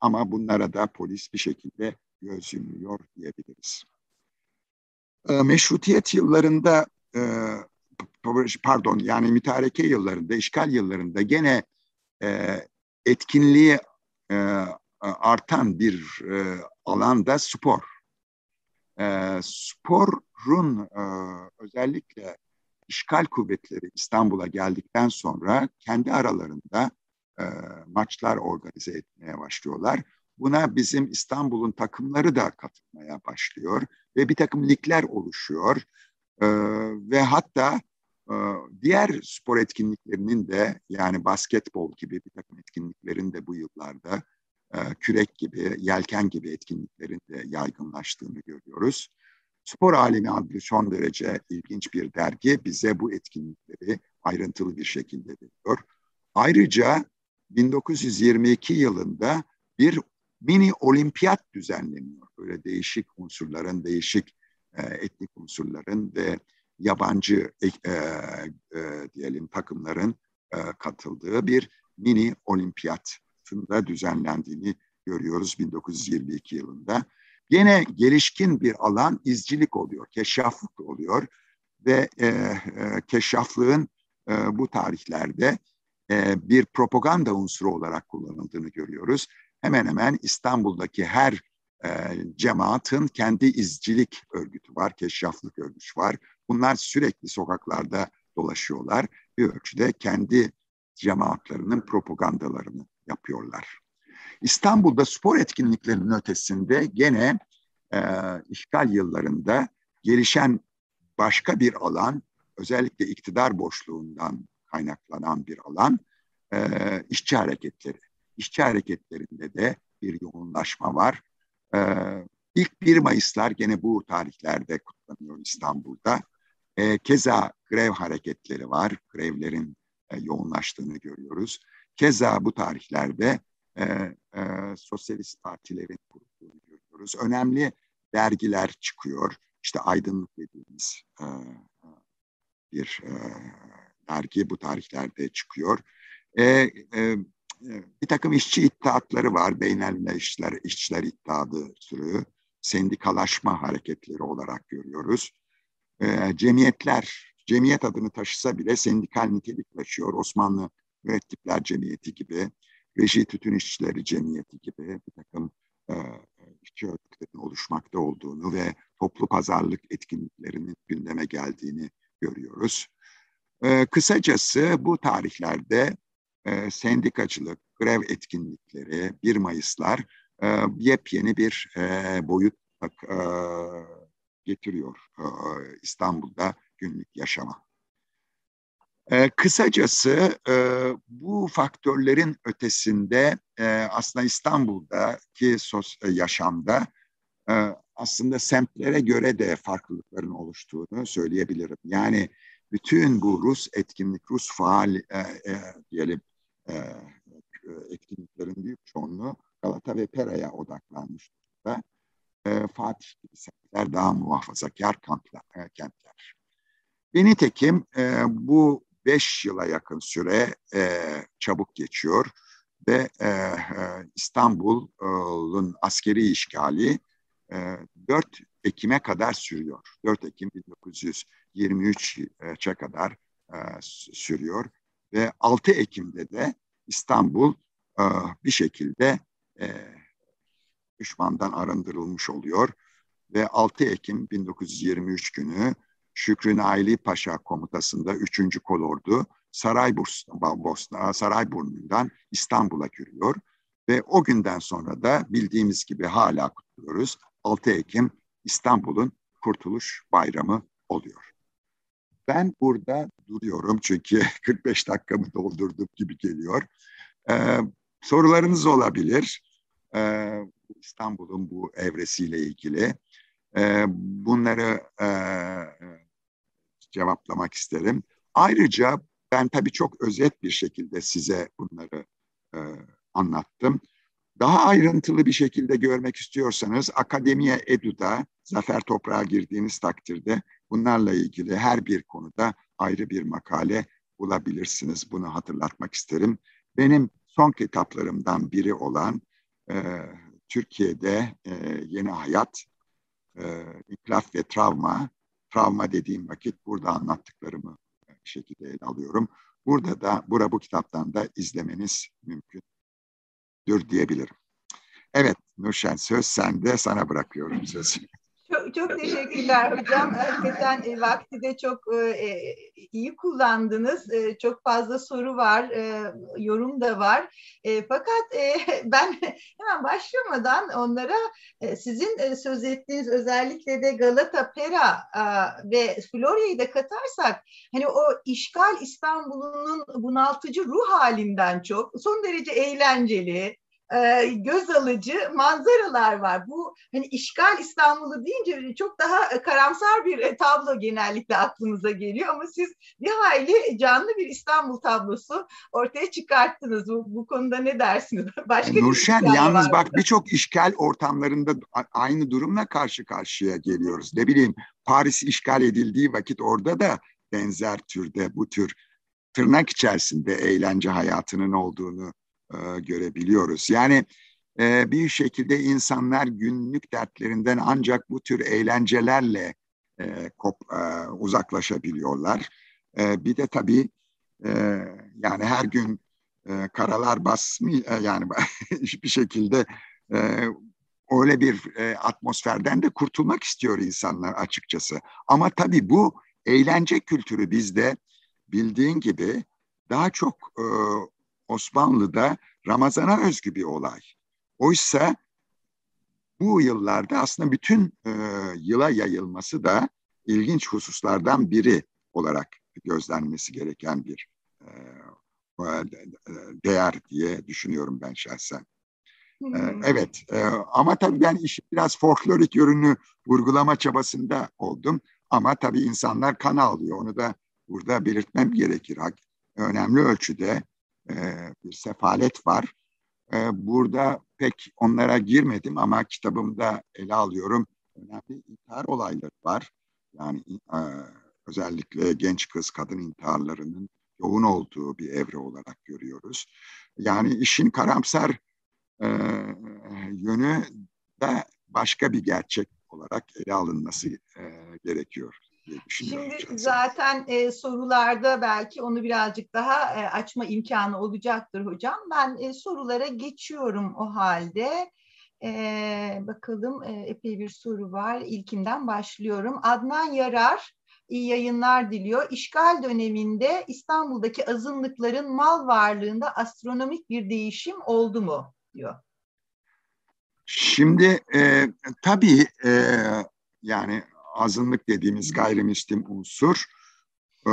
ama bunlara da polis bir şekilde göz yumuyor diyebiliriz. E, meşrutiyet yıllarında e, pardon yani mütareke yıllarında, işgal yıllarında gene e, etkinliği e, artan bir e, alanda spor. E, sporun e, özellikle işgal kuvvetleri İstanbul'a geldikten sonra kendi aralarında e, maçlar organize etmeye başlıyorlar. Buna bizim İstanbul'un takımları da katılmaya başlıyor ve bir takım ligler oluşuyor. E, ve hatta e, diğer spor etkinliklerinin de yani basketbol gibi bir takım etkinliklerin de bu yıllarda kürek gibi, yelken gibi etkinliklerin de yaygınlaştığını görüyoruz. Spor Alemi adlı son derece ilginç bir dergi bize bu etkinlikleri ayrıntılı bir şekilde veriyor. Ayrıca 1922 yılında bir mini olimpiyat düzenleniyor. Böyle değişik unsurların, değişik e, etnik unsurların ve yabancı e, e, diyelim takımların e, katıldığı bir mini olimpiyatında düzenlendiğini görüyoruz 1922 yılında. Yine gelişkin bir alan izcilik oluyor, keşraflık oluyor ve e, e, keşraflığın e, bu tarihlerde e, bir propaganda unsuru olarak kullanıldığını görüyoruz. Hemen hemen İstanbul'daki her e, cemaatin kendi izcilik örgütü var, keşraflık örgütü var. Bunlar sürekli sokaklarda dolaşıyorlar. Bir ölçüde kendi cemaatlerinin propagandalarını yapıyorlar. İstanbul'da spor etkinliklerinin ötesinde gene e, işgal yıllarında gelişen başka bir alan, özellikle iktidar boşluğundan kaynaklanan bir alan, e, işçi hareketleri. İşçi hareketlerinde de bir yoğunlaşma var. E, ilk 1 Mayıslar gene bu tarihlerde kutlanıyor İstanbul'da. E, keza grev hareketleri var, grevlerin e, yoğunlaştığını görüyoruz. Keza bu tarihlerde e, e, sosyalist partilerin kurulduğunu görüyoruz. Önemli dergiler çıkıyor. İşte Aydınlık dediğimiz e, bir e, dergi bu tarihlerde çıkıyor. E, e, bir takım işçi iddiatları var. Beynelmilel işçiler, işçiler iddiadı sürü. Sendikalaşma hareketleri olarak görüyoruz. E, cemiyetler, cemiyet adını taşısa bile sendikal nitelik taşıyor. Osmanlı Mürettipler Cemiyeti gibi, Reji Tütün İşçileri Cemiyeti gibi bir takım e, işçi örgütlerinin oluşmakta olduğunu ve toplu pazarlık etkinliklerinin gündeme geldiğini görüyoruz. E, kısacası bu tarihlerde e, sendikacılık, grev etkinlikleri, 1 Mayıslar e, yepyeni bir e, boyut e, getiriyor e, İstanbul'da günlük yaşama. E, kısacası e, bu faktörlerin ötesinde e, aslında İstanbul'daki sos, e, yaşamda e, aslında semtlere göre de farklılıkların oluştuğunu söyleyebilirim. Yani bütün bu Rus etkinlik, Rus faal e, e, diyelim e, etkinliklerin büyük çoğunluğu Galata ve Pera'ya odaklanmış durumda. E, Fatih gibi semtler kentler daha muhafazakar kentler. E, kentler. Ve nitekim e, bu beş yıla yakın süre e, çabuk geçiyor ve e, e, İstanbul'un askeri işgali e, 4 Ekim'e kadar sürüyor. 4 Ekim 1923'e kadar e, sürüyor ve 6 Ekim'de de İstanbul e, bir şekilde e, düşmandan arındırılmış oluyor ve 6 Ekim 1923 günü Şükrü Naili Paşa komutasında 3. Kolordu Saraybosna, Sarayburnu'ndan İstanbul'a giriyor ve o günden sonra da bildiğimiz gibi hala kutluyoruz. 6 Ekim İstanbul'un Kurtuluş Bayramı oluyor. Ben burada duruyorum çünkü 45 dakikamı doldurdum gibi geliyor. Ee, sorularınız olabilir. Ee, İstanbul'un bu evresiyle ilgili. Ee, bunları e, cevaplamak isterim. Ayrıca ben tabii çok özet bir şekilde size bunları e, anlattım. Daha ayrıntılı bir şekilde görmek istiyorsanız Akademiye Edu'da Zafer Toprağa girdiğiniz takdirde bunlarla ilgili her bir konuda ayrı bir makale bulabilirsiniz. Bunu hatırlatmak isterim. Benim son kitaplarımdan biri olan e, Türkiye'de e, Yeni Hayat, e, İnkılap ve Travma, travma dediğim vakit burada anlattıklarımı bir şekilde ele alıyorum. Burada da, bura bu kitaptan da izlemeniz mümkündür diyebilirim. Evet Nurşen söz sende, sana bırakıyorum sözü. Çok, çok teşekkürler hocam. Hakikaten e, vakti de çok e, e, iyi kullandınız. E, çok fazla soru var, e, yorum da var. E, fakat e, ben hemen başlamadan onlara e, sizin e, söz ettiğiniz özellikle de Galata, Pera e, ve Florya'yı da katarsak hani o işgal İstanbul'un bunaltıcı ruh halinden çok son derece eğlenceli, e, göz alıcı manzaralar var. Bu hani işgal İstanbul'u deyince çok daha karamsar bir e, tablo genellikle aklınıza geliyor ama siz bir hayli canlı bir İstanbul tablosu ortaya çıkarttınız. Bu, bu konuda ne dersiniz? Başka Nurşen yalnız bak birçok işgal ortamlarında aynı durumla karşı karşıya geliyoruz. Ne bileyim Paris işgal edildiği vakit orada da benzer türde bu tür tırnak içerisinde eğlence hayatının olduğunu e, görebiliyoruz. Yani e, bir şekilde insanlar günlük dertlerinden ancak bu tür eğlencelerle e, kop, e, uzaklaşabiliyorlar. E, bir de tabii e, yani her gün e, karalar basmıyor e, yani bir şekilde e, öyle bir e, atmosferden de kurtulmak istiyor insanlar açıkçası. Ama tabii bu eğlence kültürü bizde bildiğin gibi daha çok e, Osmanlı'da Ramazan'a özgü bir olay. Oysa bu yıllarda aslında bütün e, yıla yayılması da ilginç hususlardan biri olarak gözlenmesi gereken bir e, değer diye düşünüyorum ben şahsen. Hmm. Evet e, ama tabii ben işi biraz folklorik yönünü vurgulama çabasında oldum. Ama tabii insanlar kan alıyor. Onu da burada belirtmem gerekir. Önemli ölçüde e, bir sefalet var. E, burada pek onlara girmedim ama kitabımda ele alıyorum. Önemli intihar olayları var. Yani e, özellikle genç kız kadın intiharlarının yoğun olduğu bir evre olarak görüyoruz. Yani işin karamsar e, yönü de başka bir gerçek olarak ele alınması e, gerekiyor. Şimdi zaten e, sorularda belki onu birazcık daha e, açma imkanı olacaktır hocam. Ben e, sorulara geçiyorum o halde. E, bakalım e, epey bir soru var. İlkinden başlıyorum. Adnan Yarar iyi yayınlar diliyor. İşgal döneminde İstanbul'daki azınlıkların mal varlığında astronomik bir değişim oldu mu diyor. Şimdi e, tabii e, yani azınlık dediğimiz gayrimüslim unsur e,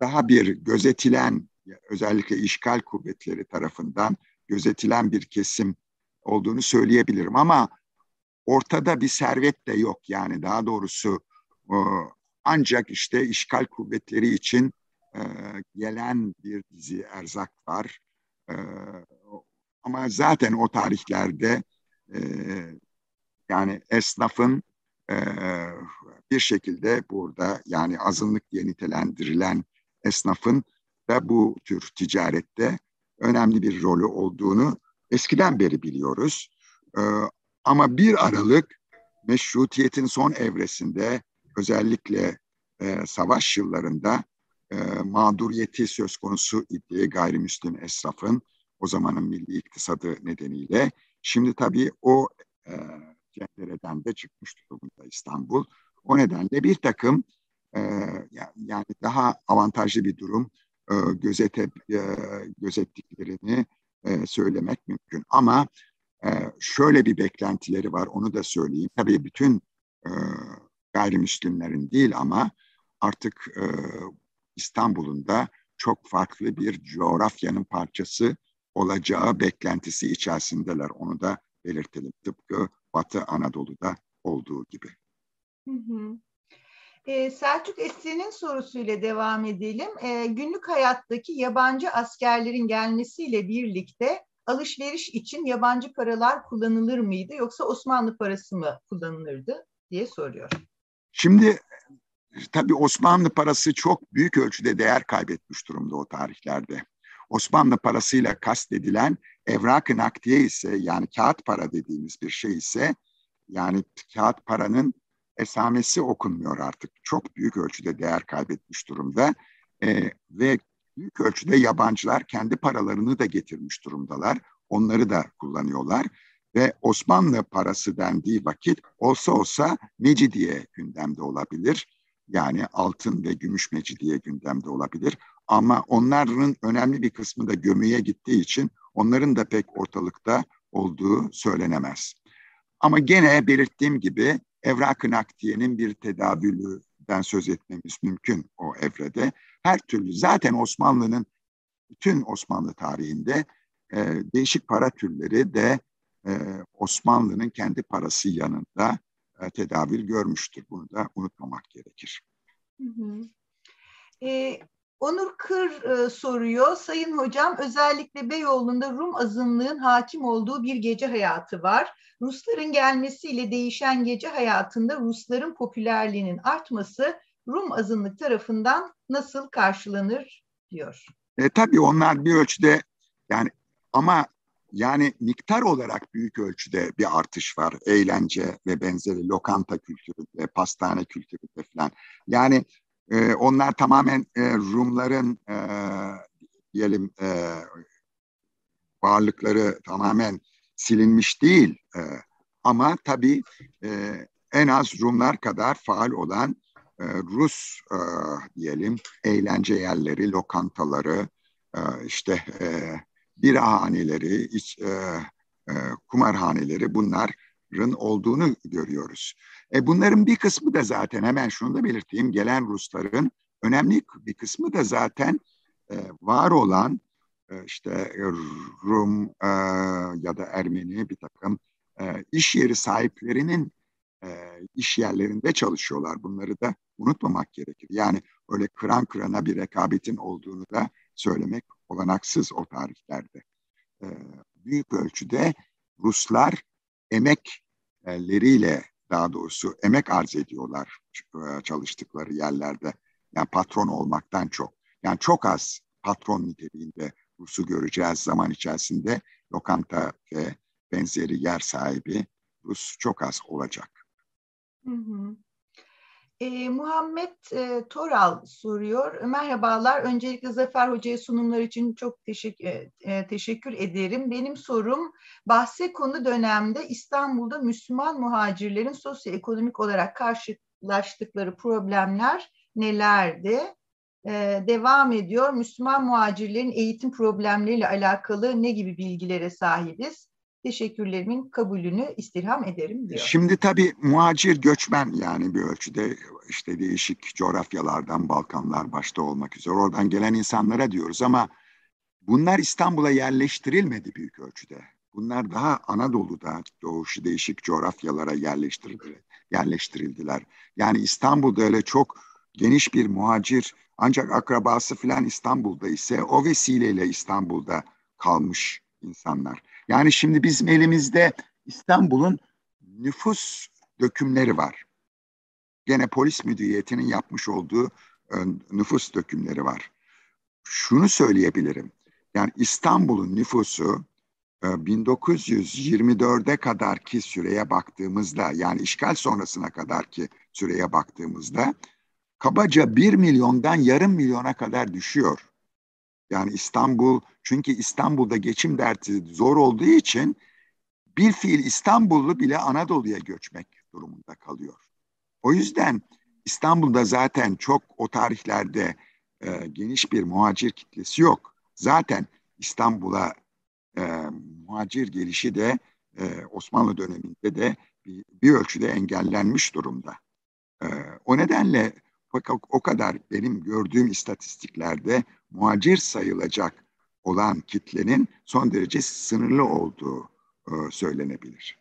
daha bir gözetilen özellikle işgal kuvvetleri tarafından gözetilen bir kesim olduğunu söyleyebilirim. Ama ortada bir servet de yok. Yani daha doğrusu e, ancak işte işgal kuvvetleri için e, gelen bir dizi erzak var. Ama zaten o tarihlerde yani esnafın bir şekilde burada yani azınlık diye nitelendirilen esnafın da bu tür ticarette önemli bir rolü olduğunu eskiden beri biliyoruz. Ama bir Aralık meşrutiyetin son evresinde özellikle savaş yıllarında e, mağduriyeti söz konusu idi gayrimüslim esnafın o zamanın milli iktisadı nedeniyle. Şimdi tabii o cendereden de çıkmış durumda İstanbul. O nedenle bir takım e, yani daha avantajlı bir durum e, gözete, e, gözettiklerini e, söylemek mümkün. Ama e, şöyle bir beklentileri var onu da söyleyeyim. Tabii bütün e, gayrimüslimlerin değil ama artık e, İstanbul'un da çok farklı bir coğrafyanın parçası olacağı beklentisi içerisindeler. Onu da belirtelim. Tıpkı Batı Anadolu'da olduğu gibi. Hı hı. Ee, Selçuk Esri'nin sorusuyla devam edelim. Ee, günlük hayattaki yabancı askerlerin gelmesiyle birlikte alışveriş için yabancı paralar kullanılır mıydı yoksa Osmanlı parası mı kullanılırdı diye soruyor. Şimdi tabii Osmanlı parası çok büyük ölçüde değer kaybetmiş durumda o tarihlerde. Osmanlı parasıyla kastedilen evrak-ı nakdiye ise yani kağıt para dediğimiz bir şey ise yani kağıt paranın esamesi okunmuyor artık. Çok büyük ölçüde değer kaybetmiş durumda e, ve büyük ölçüde yabancılar kendi paralarını da getirmiş durumdalar. Onları da kullanıyorlar ve Osmanlı parası dendiği vakit olsa olsa Mecidiye gündemde olabilir. Yani altın ve gümüş Mecidiye gündemde olabilir. Ama onların önemli bir kısmı da gömüye gittiği için onların da pek ortalıkta olduğu söylenemez. Ama gene belirttiğim gibi evrak-ı nakdiyenin bir tedavülüden söz etmemiz mümkün o evrede. Her türlü zaten Osmanlı'nın bütün Osmanlı tarihinde e, değişik para türleri de e, Osmanlı'nın kendi parası yanında e, tedavül görmüştür. Bunu da unutmamak gerekir. Hı hı. E, Onur Kır e, soruyor. Sayın hocam özellikle Beyoğlu'nda Rum azınlığın hakim olduğu bir gece hayatı var. Rusların gelmesiyle değişen gece hayatında Rusların popülerliğinin artması Rum azınlık tarafından nasıl karşılanır diyor. E, tabii onlar bir ölçüde yani ama yani miktar olarak büyük ölçüde bir artış var. Eğlence ve benzeri lokanta kültüründe, pastane kültüründe falan. Yani e, onlar tamamen e, Rumların e, diyelim e, varlıkları tamamen silinmiş değil. E, ama tabii e, en az Rumlar kadar faal olan e, Rus e, diyelim eğlence yerleri, lokantaları, e, işte e, birahaneleri, iç, e, e, kumarhaneleri bunların olduğunu görüyoruz. E, bunların bir kısmı da zaten hemen şunu da belirteyim gelen Rusların önemli bir kısmı da zaten e, var olan e, işte Rum e, ya da Ermeni bir takım e, iş yeri sahiplerinin e, iş yerlerinde çalışıyorlar. Bunları da unutmamak gerekir. Yani öyle kıran kırana bir rekabetin olduğunu da söylemek olanaksız o tarihlerde. E, büyük ölçüde Ruslar emekleriyle daha doğrusu emek arz ediyorlar e, çalıştıkları yerlerde. Yani patron olmaktan çok. Yani çok az patron niteliğinde Rus'u göreceğiz zaman içerisinde lokanta ve benzeri yer sahibi Rus çok az olacak. Hı hı. E, Muhammed e, Toral soruyor. Merhabalar. Öncelikle Zafer Hoca'ya sunumlar için çok teşekkür, e, e, teşekkür ederim. Benim sorum bahse konu dönemde İstanbul'da Müslüman muhacirlerin sosyoekonomik olarak karşılaştıkları problemler nelerdi? E, devam ediyor. Müslüman muhacirlerin eğitim problemleriyle alakalı ne gibi bilgilere sahibiz? Teşekkürlerimin kabulünü istirham ederim diyor. Şimdi tabii muhacir göçmen yani bir ölçüde işte değişik coğrafyalardan Balkanlar başta olmak üzere oradan gelen insanlara diyoruz ama bunlar İstanbul'a yerleştirilmedi büyük ölçüde. Bunlar daha Anadolu'da doğuşu değişik coğrafyalara yerleştirildi, yerleştirildiler. Yani İstanbul'da öyle çok geniş bir muhacir ancak akrabası falan İstanbul'da ise o vesileyle İstanbul'da kalmış insanlar. Yani şimdi bizim elimizde İstanbul'un nüfus dökümleri var. gene polis müdüriyetinin yapmış olduğu e, nüfus dökümleri var. Şunu söyleyebilirim. Yani İstanbul'un nüfusu 1924'e kadarki süreye baktığımızda yani işgal sonrasına kadarki süreye baktığımızda kabaca 1 milyondan yarım milyona kadar düşüyor. Yani İstanbul çünkü İstanbul'da geçim derdi zor olduğu için bir fiil İstanbullu bile Anadolu'ya göçmek durumunda kalıyor. O yüzden İstanbul'da zaten çok o tarihlerde e, geniş bir muhacir kitlesi yok. Zaten İstanbul'a e, muhacir gelişi de e, Osmanlı döneminde de bir, bir ölçüde engellenmiş durumda. E, o nedenle fakat o kadar benim gördüğüm istatistiklerde muhacir sayılacak olan kitlenin son derece sınırlı olduğu e, söylenebilir.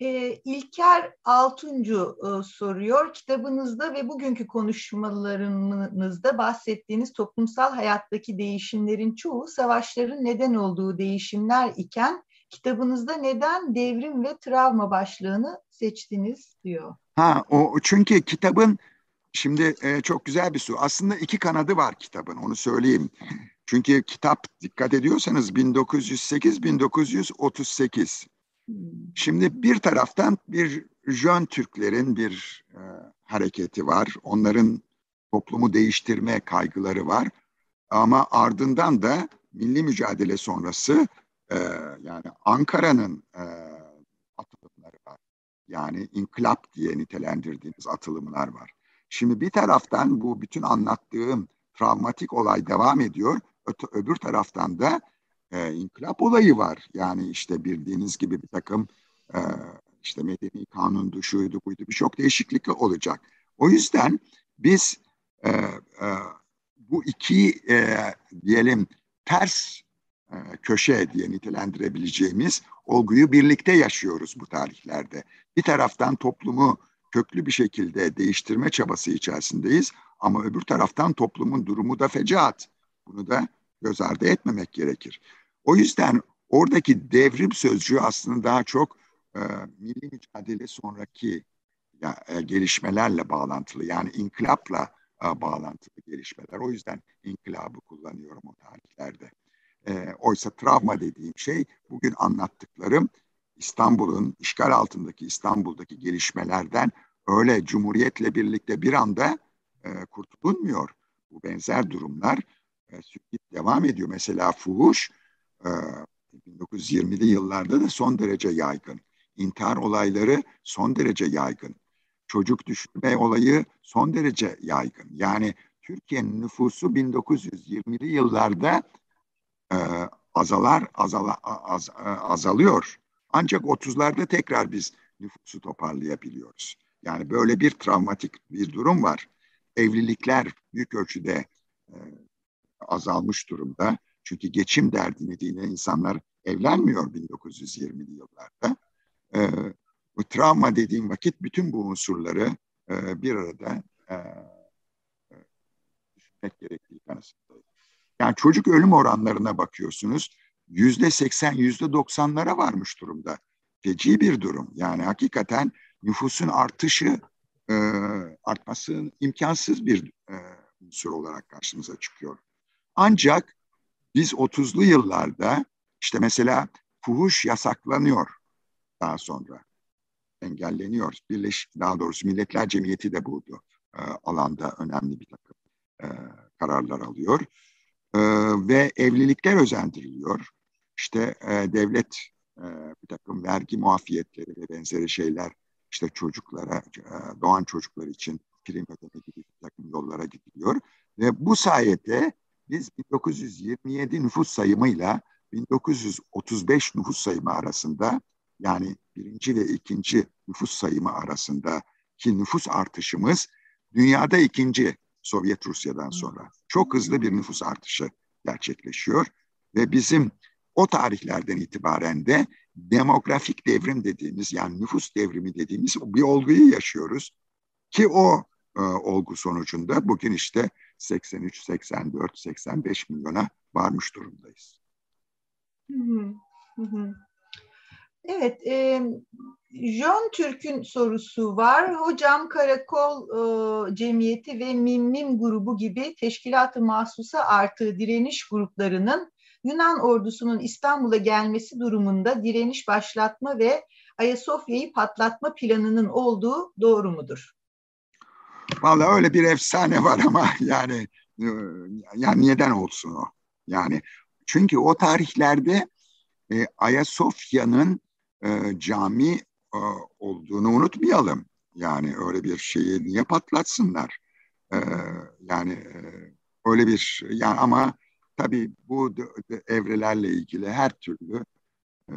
E, İlker Altuncu e, soruyor. Kitabınızda ve bugünkü konuşmalarınızda bahsettiğiniz toplumsal hayattaki değişimlerin çoğu savaşların neden olduğu değişimler iken kitabınızda neden devrim ve travma başlığını seçtiniz diyor. Ha o çünkü kitabın şimdi e, çok güzel bir soru. Aslında iki kanadı var kitabın onu söyleyeyim. Çünkü kitap dikkat ediyorsanız 1908-1938 Şimdi bir taraftan bir Jön Türklerin bir e, hareketi var. Onların toplumu değiştirme kaygıları var. Ama ardından da milli mücadele sonrası e, yani Ankara'nın e. Yani inkılap diye nitelendirdiğimiz atılımlar var. Şimdi bir taraftan bu bütün anlattığım travmatik olay devam ediyor. Öte, öbür taraftan da e, inkılap olayı var. Yani işte bildiğiniz gibi bir takım e, işte medeni kanun şuydu buydu birçok değişiklik olacak. O yüzden biz e, e, bu iki e, diyelim ters köşe diye nitelendirebileceğimiz olguyu birlikte yaşıyoruz bu tarihlerde. Bir taraftan toplumu köklü bir şekilde değiştirme çabası içerisindeyiz ama öbür taraftan toplumun durumu da fecaat. Bunu da göz ardı etmemek gerekir. O yüzden oradaki devrim sözcüğü aslında daha çok e, milli mücadele sonraki ya, e, gelişmelerle bağlantılı. Yani inkılapla e, bağlantılı gelişmeler. O yüzden inkılabı kullanıyorum o tarihlerde. E, oysa travma dediğim şey bugün anlattıklarım İstanbul'un işgal altındaki İstanbul'daki gelişmelerden öyle cumhuriyetle birlikte bir anda e, kurtulunmuyor. Bu benzer durumlar e, devam ediyor. Mesela fuhuş e, 1920'li yıllarda da son derece yaygın. İntihar olayları son derece yaygın. Çocuk düşürme olayı son derece yaygın. Yani Türkiye'nin nüfusu 1920'li yıllarda e, azalar azala, az, e, azalıyor. Ancak 30'larda tekrar biz nüfusu toparlayabiliyoruz. Yani böyle bir travmatik bir durum var. Evlilikler büyük ölçüde e, azalmış durumda. Çünkü geçim derdi nedeniyle insanlar evlenmiyor 1920'li yıllarda. E, bu travma dediğim vakit bütün bu unsurları e, bir arada e, e düşünmek gerektiği kanısındayım. Yani çocuk ölüm oranlarına bakıyorsunuz. Yüzde seksen, yüzde doksanlara varmış durumda. Feci bir durum. Yani hakikaten nüfusun artışı e, artması imkansız bir e, unsur olarak karşımıza çıkıyor. Ancak biz 30'lu yıllarda işte mesela fuhuş yasaklanıyor daha sonra. Engelleniyor. Birleş, daha doğrusu Milletler Cemiyeti de bu e, alanda önemli bir takım e, kararlar alıyor. E, ve evlilikler özendiriliyor. İşte e, devlet e, bir takım vergi muafiyetleri ve benzeri şeyler işte çocuklara, e, doğan çocuklar için prim ödeme gibi bir takım yollara gidiliyor. Ve bu sayede biz 1927 nüfus sayımıyla 1935 nüfus sayımı arasında yani birinci ve ikinci nüfus sayımı arasında ki nüfus artışımız dünyada ikinci Sovyet Rusya'dan sonra çok hızlı bir nüfus artışı gerçekleşiyor ve bizim o tarihlerden itibaren de demografik devrim dediğimiz yani nüfus devrimi dediğimiz bir olguyu yaşıyoruz ki o e, olgu sonucunda bugün işte 83, 84, 85 milyona varmış durumdayız. Hı hı. Evet, e, John Türk'ün sorusu var. Hocam Karakol e, Cemiyeti ve Mim grubu gibi teşkilatı mahsusa artı direniş gruplarının Yunan ordusunun İstanbul'a gelmesi durumunda direniş başlatma ve Ayasofya'yı patlatma planının olduğu doğru mudur? Vallahi öyle bir efsane var ama yani yani neden olsun o? Yani çünkü o tarihlerde e, Ayasofya'nın e, cami e, olduğunu unutmayalım. Yani öyle bir şeyi niye patlatsınlar? E, yani e, öyle bir yani ama tabii bu evrelerle ilgili her türlü e,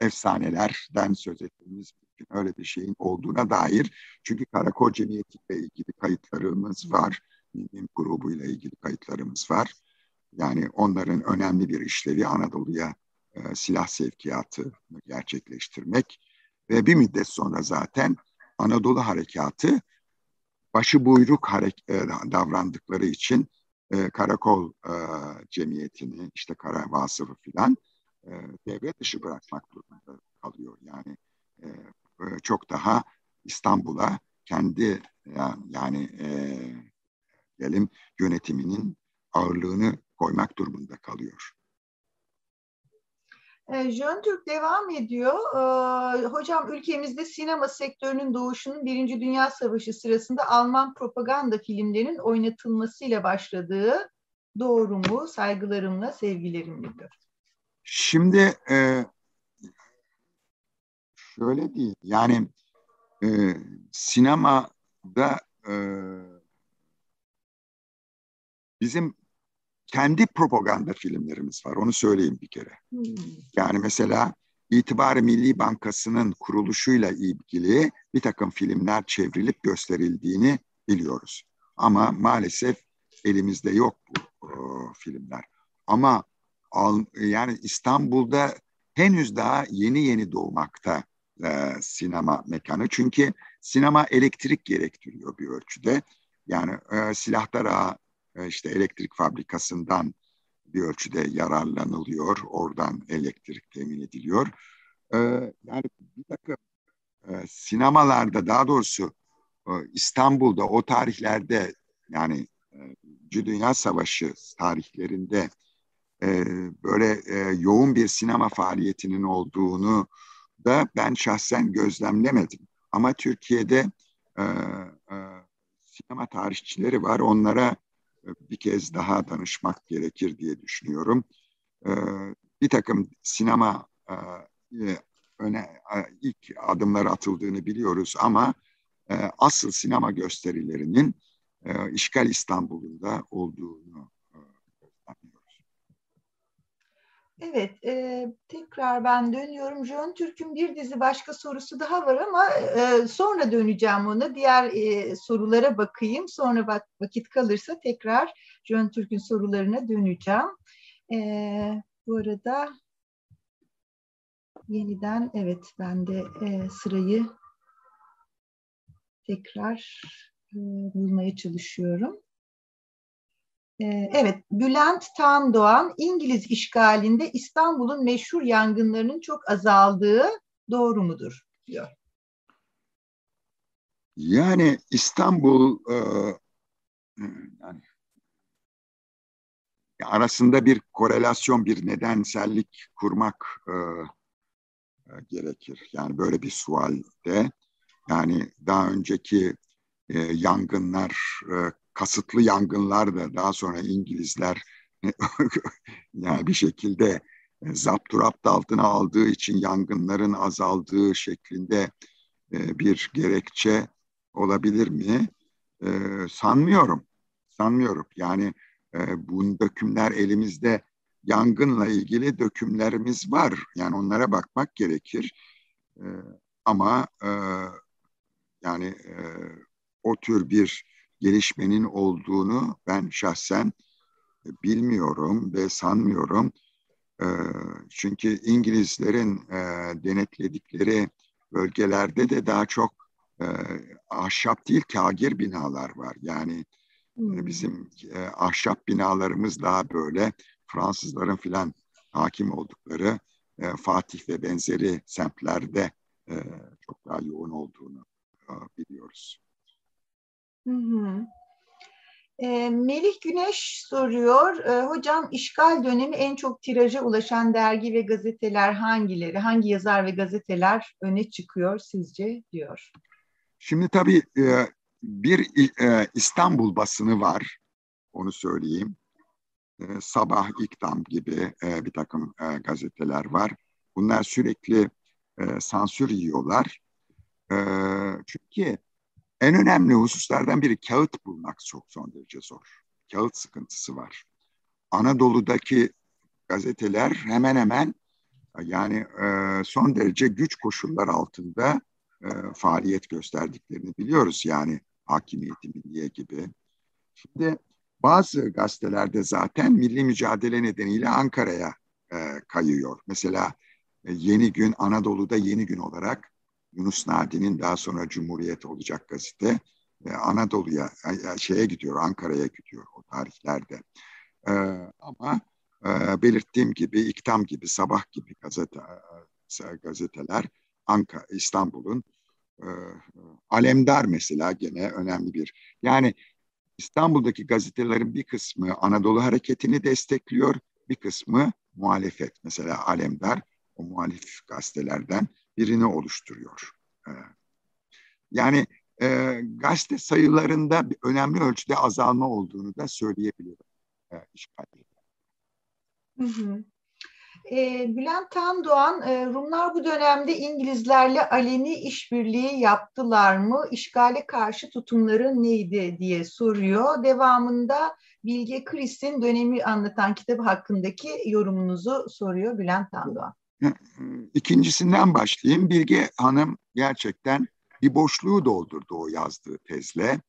efsanelerden söz ettiğimiz öyle bir şeyin olduğuna dair. Çünkü Karakol Cemiyeti ile ilgili kayıtlarımız var. Mimim grubuyla ilgili kayıtlarımız var. Yani onların önemli bir işlevi Anadolu'ya e, silah sevkiyatı gerçekleştirmek ve bir müddet sonra zaten Anadolu Harekatı başı buyruk harek e, davrandıkları için e, karakol e, cemiyetini işte kara vasıfı filan e, devre dışı bırakmak durumunda kalıyor. Yani e, e, çok daha İstanbul'a kendi yani, yani e, diyelim yönetiminin ağırlığını koymak durumunda kalıyor. E, Jön Türk devam ediyor. E, hocam ülkemizde sinema sektörünün doğuşunun Birinci Dünya Savaşı sırasında Alman propaganda filmlerinin oynatılmasıyla başladığı doğru mu? Saygılarımla, sevgilerimle. Şimdi e, şöyle değil. Yani e, sinemada e, bizim kendi propaganda filmlerimiz var. Onu söyleyeyim bir kere. Hmm. Yani mesela İtibar Milli Bankası'nın kuruluşuyla ilgili bir takım filmler çevrilip gösterildiğini biliyoruz. Ama maalesef elimizde yok bu o, filmler. Ama al, yani İstanbul'da henüz daha yeni yeni doğmakta e, sinema mekanı. Çünkü sinema elektrik gerektiriyor bir ölçüde. Yani e, silahlar e, işte elektrik fabrikasından bir ölçüde yararlanılıyor. Oradan elektrik temin ediliyor. E, yani bir takım e, sinemalarda daha doğrusu e, İstanbul'da o tarihlerde yani e, Dünya Savaşı tarihlerinde e, böyle e, yoğun bir sinema faaliyetinin olduğunu da ben şahsen gözlemlemedim. Ama Türkiye'de e, e, sinema tarihçileri var. Onlara e, bir kez daha danışmak gerekir diye düşünüyorum. E, bir takım sinema e, öne e, ilk adımlar atıldığını biliyoruz ama e, asıl sinema gösterilerinin işgal İstanbul'unda olduğunu Evet, e, tekrar ben dönüyorum. Jön Türk'ün bir dizi başka sorusu daha var ama e, sonra döneceğim ona. Diğer e, sorulara bakayım. Sonra bak, vakit kalırsa tekrar Jön Türk'ün sorularına döneceğim. E, bu arada yeniden evet ben de e, sırayı tekrar e, bulmaya çalışıyorum. Ee, evet, Bülent Tandoğan İngiliz işgalinde İstanbul'un meşhur yangınlarının çok azaldığı doğru mudur diyor. Yani İstanbul e, yani arasında bir korelasyon, bir nedensellik kurmak e, e, gerekir. Yani böyle bir sualde yani daha önceki yangınlar kasıtlı yangınlar da daha sonra İngilizler yani bir şekilde e, zapturapt altına aldığı için yangınların azaldığı şeklinde e, bir gerekçe olabilir mi? E, sanmıyorum. Sanmıyorum. Yani bu dökümler elimizde yangınla ilgili dökümlerimiz var. Yani onlara bakmak gerekir. Ama yani o tür bir gelişmenin olduğunu ben şahsen bilmiyorum ve sanmıyorum. Çünkü İngilizlerin denetledikleri bölgelerde de daha çok ahşap değil kagir binalar var. Yani hmm. bizim ahşap binalarımız daha böyle Fransızların filan hakim oldukları Fatih ve benzeri semtlerde çok daha yoğun olduğunu biliyoruz. E, Melih Güneş soruyor, e, hocam işgal dönemi en çok tiraja ulaşan dergi ve gazeteler hangileri? Hangi yazar ve gazeteler öne çıkıyor sizce diyor. Şimdi tabii e, bir e, İstanbul basını var, onu söyleyeyim. E, Sabah, İktam gibi e, bir takım e, gazeteler var. Bunlar sürekli e, sansür yiyorlar. E, çünkü en önemli hususlardan biri kağıt bulmak çok son derece zor. Kağıt sıkıntısı var. Anadolu'daki gazeteler hemen hemen yani e, son derece güç koşullar altında e, faaliyet gösterdiklerini biliyoruz. Yani Hakimiyeti Milliye gibi. Şimdi bazı gazetelerde zaten milli mücadele nedeniyle Ankara'ya e, kayıyor. Mesela e, Yeni Gün Anadolu'da Yeni Gün olarak Yunus Nadi'nin daha sonra Cumhuriyet olacak gazete e, Anadolu'ya e, şeye gidiyor Ankara'ya gidiyor o tarihlerde. E, ama e, belirttiğim gibi İktam gibi Sabah gibi gazete e, gazeteler Ankara İstanbul'un e, Alemdar mesela gene önemli bir. Yani İstanbul'daki gazetelerin bir kısmı Anadolu hareketini destekliyor, bir kısmı muhalefet. Mesela Alemdar o muhalif gazetelerden birini oluşturuyor. Ee, yani e, gazete sayılarında önemli ölçüde azalma olduğunu da söyleyebilirim. E, Hı hı. E, Bülent Tandoğan, e, Rumlar bu dönemde İngilizlerle aleni işbirliği yaptılar mı? İşgale karşı tutumları neydi diye soruyor. Devamında Bilge Kris'in dönemi anlatan kitabı hakkındaki yorumunuzu soruyor Bülent Tandoğan. İkincisinden başlayayım. Bilge Hanım gerçekten bir boşluğu doldurdu o yazdığı tezle.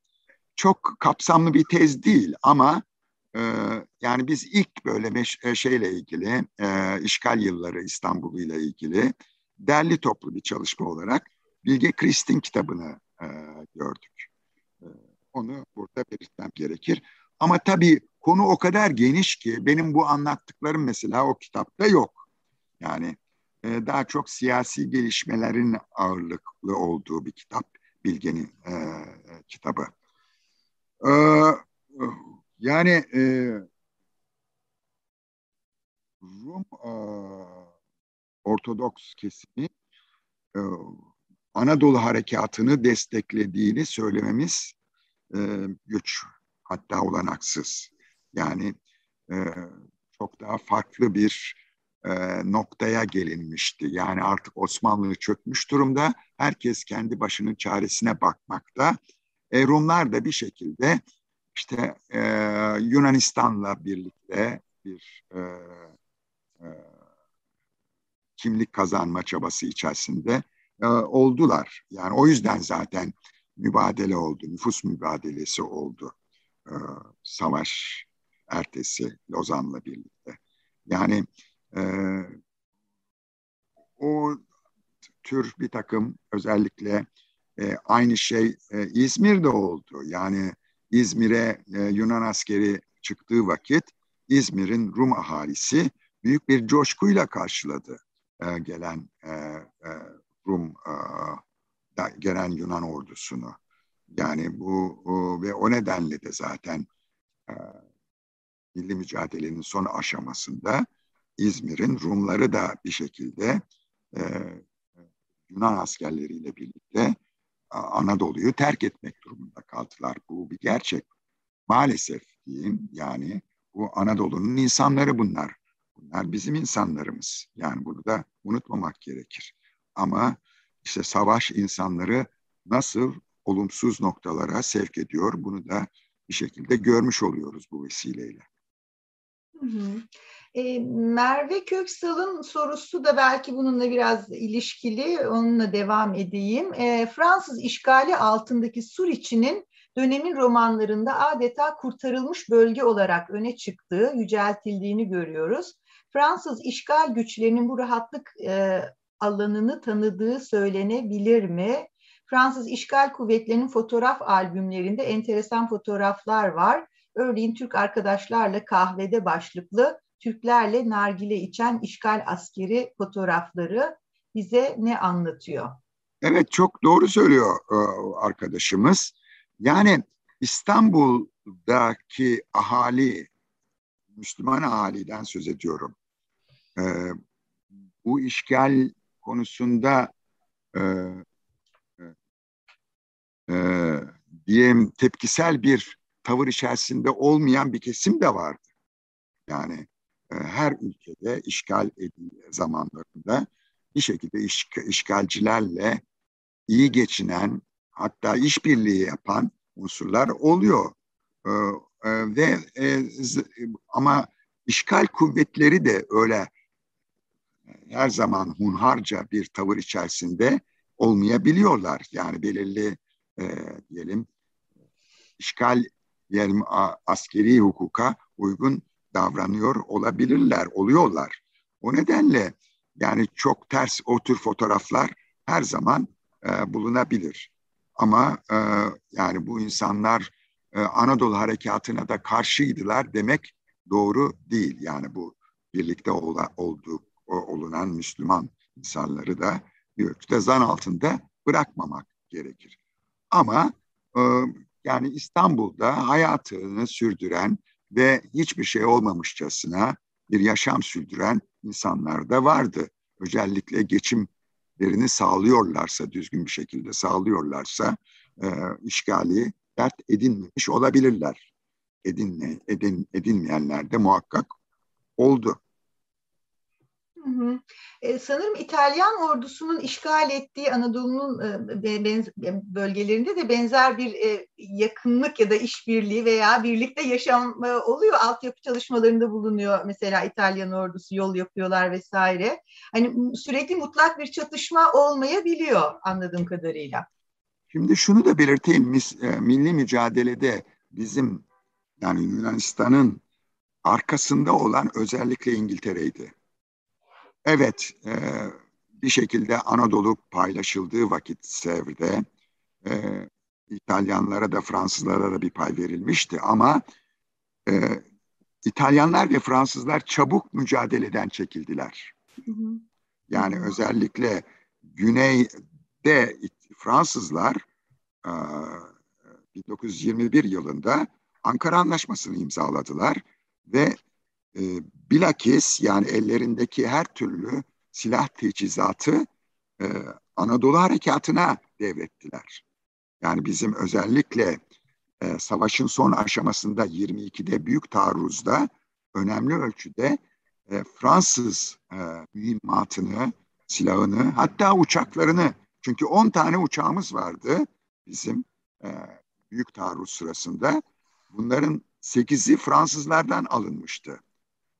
Çok kapsamlı bir tez değil ama e, yani biz ilk böyle meş, e, şeyle ilgili e, işgal yılları İstanbul'u ile ilgili derli toplu bir çalışma olarak Bilge Kristin kitabını e, gördük. E, onu burada belirtmem gerekir. Ama tabii konu o kadar geniş ki benim bu anlattıklarım mesela o kitapta yok. Yani e, daha çok siyasi gelişmelerin ağırlıklı olduğu bir kitap, Bilge'nin e, kitabı. E, yani e, Rum e, Ortodoks kesimi e, Anadolu harekatını desteklediğini söylememiz e, güç, hatta olanaksız. Yani e, çok daha farklı bir e, noktaya gelinmişti. Yani artık Osmanlı çökmüş durumda. Herkes kendi başının çaresine bakmakta. E, Rumlar da bir şekilde işte e, Yunanistan'la birlikte bir e, e, kimlik kazanma çabası içerisinde e, oldular. Yani o yüzden zaten mübadele oldu, nüfus mübadelesi oldu. E, savaş ertesi Lozan'la birlikte. Yani o tür bir takım özellikle e, aynı şey e, İzmir'de oldu. Yani İzmir'e e, Yunan askeri çıktığı vakit İzmir'in Rum ahalisi büyük bir coşkuyla karşıladı e, gelen e, e, Rum e, gelen Yunan ordusunu. Yani bu o, ve o nedenle de zaten e, milli mücadelenin son aşamasında İzmir'in Rumları da bir şekilde e, Yunan askerleriyle birlikte Anadolu'yu terk etmek durumunda kaldılar. Bu bir gerçek. Maalesef diyeyim yani bu Anadolu'nun insanları bunlar. Bunlar bizim insanlarımız. Yani bunu da unutmamak gerekir. Ama işte savaş insanları nasıl olumsuz noktalara sevk ediyor bunu da bir şekilde görmüş oluyoruz bu vesileyle. E, Merve Köksal'ın sorusu da belki bununla biraz ilişkili, onunla devam edeyim. E, Fransız işgali altındaki Suriçi'nin dönemin romanlarında adeta kurtarılmış bölge olarak öne çıktığı, yüceltildiğini görüyoruz. Fransız işgal güçlerinin bu rahatlık e, alanını tanıdığı söylenebilir mi? Fransız işgal kuvvetlerinin fotoğraf albümlerinde enteresan fotoğraflar var. Örneğin Türk arkadaşlarla kahvede başlıklı Türklerle nargile içen işgal askeri fotoğrafları bize ne anlatıyor? Evet çok doğru söylüyor e, arkadaşımız. Yani İstanbul'daki ahali, Müslüman ahaliden söz ediyorum. E, bu işgal konusunda e, e, diyeyim tepkisel bir tavır içerisinde olmayan bir kesim de vardı. Yani e, her ülkede işgal edildiği zamanlarında bir şekilde iş, işgalcilerle iyi geçinen hatta işbirliği yapan unsurlar oluyor. E, e, ve e, ama işgal kuvvetleri de öyle her zaman hunharca bir tavır içerisinde olmayabiliyorlar. Yani belirli e, diyelim işgal yani askeri hukuka uygun davranıyor olabilirler, oluyorlar. O nedenle yani çok ters o tür fotoğraflar her zaman e, bulunabilir. Ama e, yani bu insanlar e, Anadolu harekatına da karşıydılar demek doğru değil. Yani bu birlikte ola, olduğu olunan Müslüman insanları da bir ölçüde zan altında bırakmamak gerekir. Ama e, yani İstanbul'da hayatını sürdüren ve hiçbir şey olmamışçasına bir yaşam sürdüren insanlar da vardı. Özellikle geçimlerini sağlıyorlarsa, düzgün bir şekilde sağlıyorlarsa e, işgali dert edinmemiş olabilirler. Edinme, edin, edinmeyenler de muhakkak oldu. Hı hı. E, sanırım İtalyan ordusunun işgal ettiği Anadolu'nun e, bölgelerinde de benzer bir e, yakınlık ya da işbirliği veya birlikte yaşam e, oluyor. Altyapı çalışmalarında bulunuyor mesela İtalyan ordusu yol yapıyorlar vesaire. Hani sürekli mutlak bir çatışma olmayabiliyor anladığım kadarıyla. Şimdi şunu da belirteyim. Milli mücadelede bizim yani Yunanistan'ın arkasında olan özellikle İngiltere'ydi. Evet, e, bir şekilde Anadolu paylaşıldığı vakit Sevr'de e, İtalyanlara da Fransızlara da bir pay verilmişti ama e, İtalyanlar ve Fransızlar çabuk mücadeleden çekildiler. Yani özellikle güneyde Fransızlar e, 1921 yılında Ankara Anlaşması'nı imzaladılar ve e, bilakis yani ellerindeki her türlü silah teçhizatı e, Anadolu Harekatı'na devrettiler. Yani bizim özellikle e, savaşın son aşamasında 22'de büyük taarruzda önemli ölçüde e, Fransız e, mühimmatını, silahını hatta uçaklarını çünkü 10 tane uçağımız vardı bizim e, büyük taarruz sırasında. Bunların 8'i Fransızlardan alınmıştı.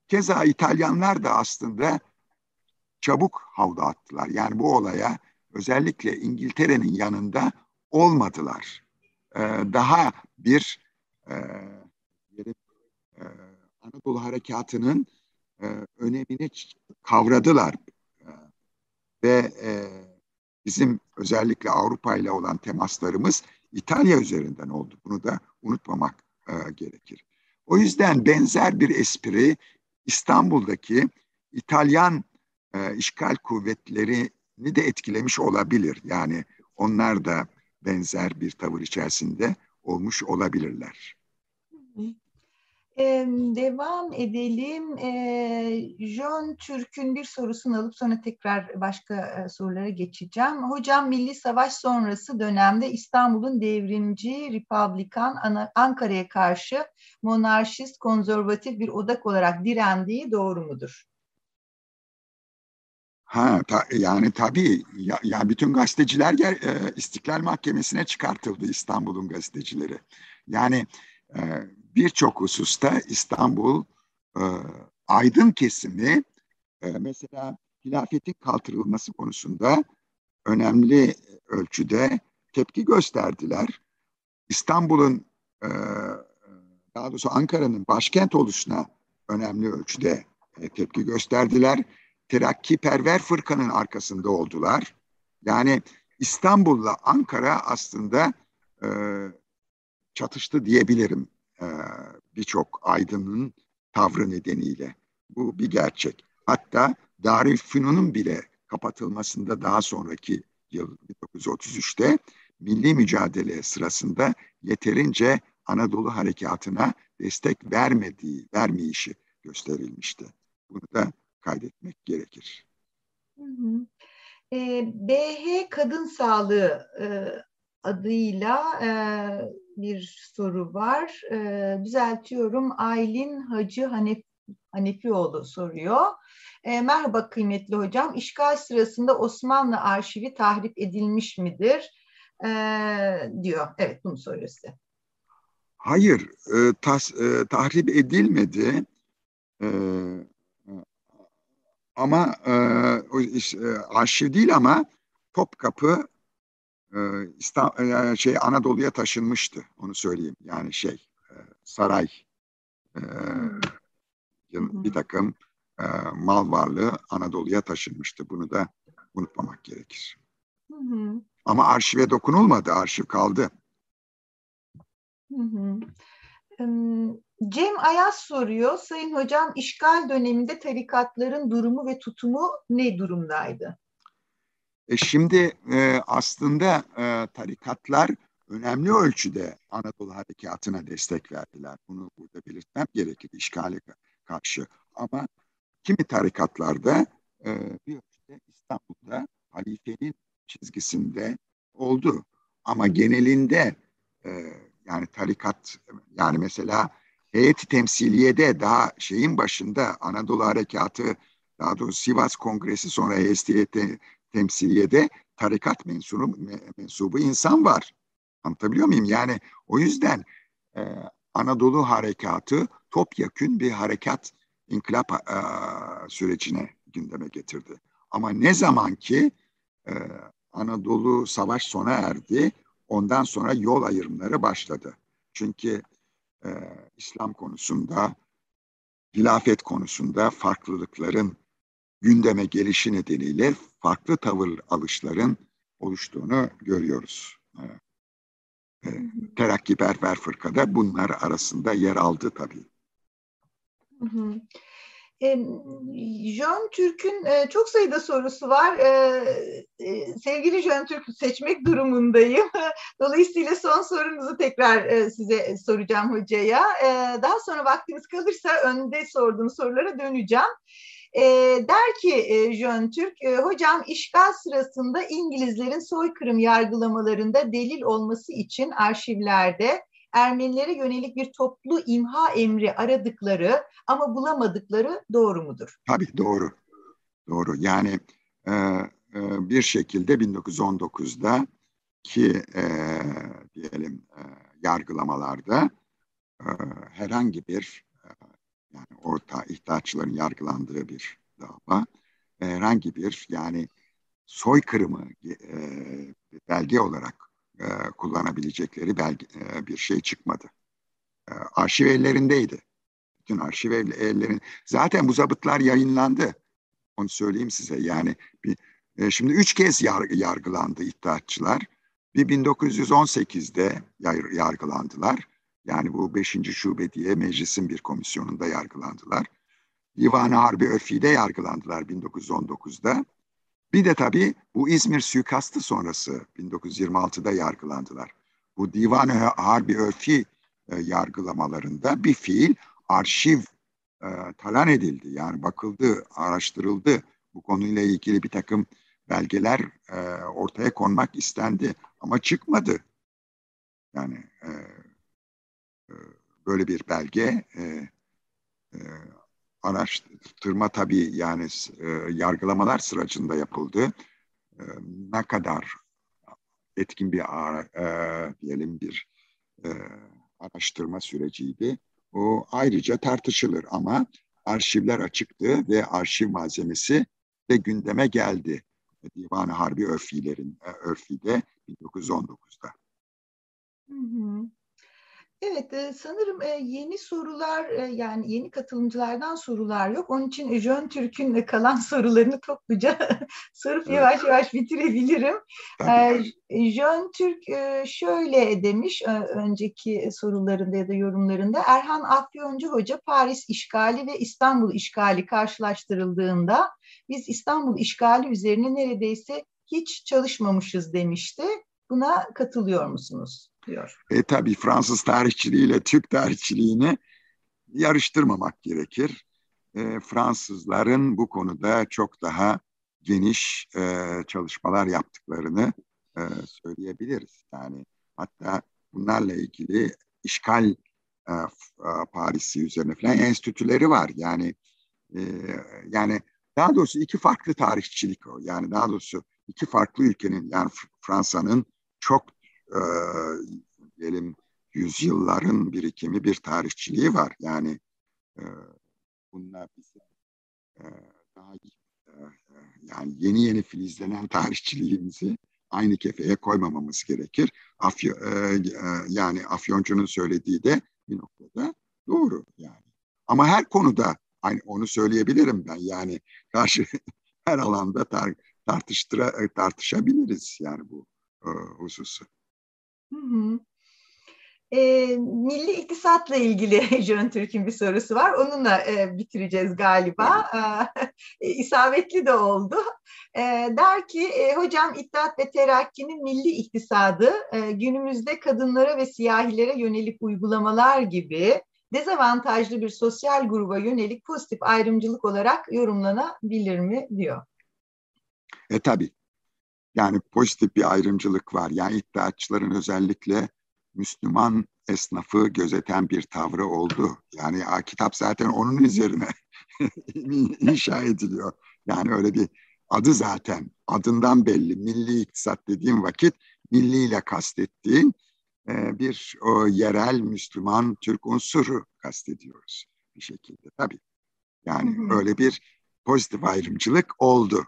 Keza İtalyanlar da aslında çabuk havda attılar. Yani bu olaya özellikle İngiltere'nin yanında olmadılar. Ee, daha bir e, e, Anadolu Harekatı'nın e, önemini kavradılar. E, ve e, bizim özellikle Avrupa ile olan temaslarımız İtalya üzerinden oldu. Bunu da unutmamak e, gerekir. O yüzden benzer bir espri İstanbul'daki İtalyan e, işgal kuvvetlerini de etkilemiş olabilir. Yani onlar da benzer bir tavır içerisinde olmuş olabilirler. Ee, devam edelim. Ee, John Türk'ün bir sorusunu alıp sonra tekrar başka e, sorulara geçeceğim. Hocam Milli Savaş sonrası dönemde İstanbul'un devrimci, Republikan, Ankara'ya karşı monarşist, konservatif bir odak olarak direndiği doğru mudur? Ha, ta, yani tabii ya, ya bütün gazeteciler e, İstiklal Mahkemesi'ne çıkartıldı İstanbul'un gazetecileri. Yani e, birçok hususta İstanbul e, aydın kesimi e, mesela hilafetin kaldırılması konusunda önemli ölçüde tepki gösterdiler. İstanbul'un e, daha doğrusu Ankara'nın başkent oluşuna önemli ölçüde e, tepki gösterdiler. Terakkiperver fırkanın arkasında oldular. Yani İstanbul'la Ankara aslında e, çatıştı diyebilirim e, birçok aydının tavrı nedeniyle. Bu bir gerçek. Hatta Darülfünun'un bile kapatılmasında daha sonraki yıl 1933'te milli mücadele sırasında yeterince Anadolu harekatına destek vermediği, vermeyişi gösterilmişti. Bunu da kaydetmek gerekir. E, ee, BH Kadın Sağlığı e, adıyla e, bir soru var. E, düzeltiyorum. Aylin Hacı Hanef, Hanefioğlu soruyor. E, merhaba kıymetli hocam. İşgal sırasında Osmanlı arşivi tahrip edilmiş midir? E, diyor. Evet bunu soruyor size. Hayır, e, tas, e, tahrip edilmedi. E, ama e, arşiv değil ama Topkapı İstanbul, e, şey Anadolu'ya taşınmıştı. Onu söyleyeyim. Yani şey e, saray e, bir takım mal varlığı Anadolu'ya taşınmıştı. Bunu da unutmamak gerekir. Hı hı. Ama arşive dokunulmadı. Arşiv kaldı. Hı hı. Cem Ayaz soruyor. Sayın hocam işgal döneminde tarikatların durumu ve tutumu ne durumdaydı? E şimdi e, aslında e, tarikatlar önemli ölçüde Anadolu Harekatı'na destek verdiler. Bunu burada belirtmem gerekir işgale karşı. Ama kimi tarikatlarda e, bir ölçüde İstanbul'da halifenin çizgisinde oldu. Ama genelinde e, yani tarikat yani mesela heyeti temsiliyede daha şeyin başında Anadolu Harekatı daha doğrusu Sivas Kongresi sonra heyeti temsiliyede tarikat mensubu, mensubu insan var. Anlatabiliyor muyum? Yani o yüzden e, Anadolu Harekatı topyekün bir harekat inkılap e, sürecine gündeme getirdi. Ama ne zaman ki e, Anadolu savaş sona erdi, ondan sonra yol ayrımları başladı. Çünkü e, İslam konusunda, hilafet konusunda farklılıkların gündeme gelişi nedeniyle farklı tavır alışların oluştuğunu görüyoruz. E, e, Terakkiperver fırkada bunlar arasında yer aldı tabii. Hı hı. Jön Türk'ün e, çok sayıda sorusu var. E, e, sevgili Jön Türk seçmek durumundayım. Dolayısıyla son sorunuzu tekrar size soracağım hocaya. Daha sonra vaktimiz kalırsa önde sorduğum sorulara döneceğim. Der ki Jön Türk, hocam işgal sırasında İngilizlerin soykırım yargılamalarında delil olması için arşivlerde Ermenilere yönelik bir toplu imha emri aradıkları ama bulamadıkları doğru mudur? Tabii doğru. Doğru. Yani e, e, bir şekilde 1919'da ki e, diyelim e, yargılamalarda e, herhangi bir e, yani orta ihtiyaçların yargılandığı bir dava herhangi bir yani soykırımı e, belge olarak e, kullanabilecekleri belge, e, bir şey çıkmadı. E, arşiv ellerindeydi. Bütün arşiv ellerin. Zaten bu zabıtlar yayınlandı. Onu söyleyeyim size. Yani bir, e, şimdi üç kez yar, yargılandı iddiatçılar. Bir 1918'de yar, yargılandılar. Yani bu 5. şube diye meclisin bir komisyonunda yargılandılar. Divan-ı Harbi Örfi'de yargılandılar 1919'da. Bir de tabii bu İzmir suikastı sonrası 1926'da yargılandılar. Bu Divan-ı Harbi Örfi e, yargılamalarında bir fiil arşiv e, talan edildi. Yani bakıldı, araştırıldı. Bu konuyla ilgili bir takım belgeler e, ortaya konmak istendi ama çıkmadı. Yani böyle bir belge e, e, araştırma tabii yani e, yargılamalar sırasında yapıldı. E, ne kadar etkin bir e, diyelim bir e, araştırma süreciydi. O ayrıca tartışılır ama arşivler açıktı ve arşiv malzemesi de gündeme geldi. Divan-ı Harbi örfilerin, e, örfide 1919'da. Hı hı. Evet, e, sanırım e, yeni sorular e, yani yeni katılımcılardan sorular yok. Onun için Jön Türk'ün kalan sorularını topluca sorup evet. yavaş yavaş bitirebilirim. Jön Türk şöyle demiş önceki sorularında ya da yorumlarında. Erhan Afyoncu Hoca Paris işgali ve İstanbul işgali karşılaştırıldığında biz İstanbul işgali üzerine neredeyse hiç çalışmamışız demişti. Buna katılıyor musunuz? Diyor. E tabii Fransız tarihçiliğiyle Türk tarihçiliğini yarıştırmamak gerekir. E, Fransızların bu konuda çok daha geniş e, çalışmalar yaptıklarını e, söyleyebiliriz. Yani hatta bunlarla ilgili işgal e, e, Paris'i üzerine falan enstitüleri var. Yani e, yani daha doğrusu iki farklı tarihçilik o. Yani daha doğrusu iki farklı ülkenin yani Fransa'nın çok e, diyelim yüzyılların birikimi bir tarihçiliği var. Yani e, bunlar bize e, daha e, yani yeni yeni filizlenen tarihçiliğimizi aynı kefeye koymamamız gerekir. Afyo, e, e, yani Afyoncunun söylediği de bir noktada doğru yani. Ama her konuda aynı onu söyleyebilirim ben. Yani karşı her alanda tar, tartıştıra, tartışabiliriz yani bu e, hususu. Hı hı. E, milli iktisatla ilgili Jön Türk'ün bir sorusu var. Onunla e, bitireceğiz galiba. E, isabetli de oldu. E, der ki e, hocam İttihat ve Terakki'nin milli iktisadı e, günümüzde kadınlara ve siyahilere yönelik uygulamalar gibi dezavantajlı bir sosyal gruba yönelik pozitif ayrımcılık olarak yorumlanabilir mi diyor. E tabi. Yani pozitif bir ayrımcılık var. Yani iddiatçıların özellikle Müslüman esnafı gözeten bir tavrı oldu. Yani kitap zaten onun üzerine inşa ediliyor. Yani öyle bir adı zaten adından belli. Milli iktisat dediğim vakit milliyle kastettiğin e, bir o yerel Müslüman Türk unsuru kastediyoruz bir şekilde tabii. Yani hı hı. öyle bir pozitif ayrımcılık oldu.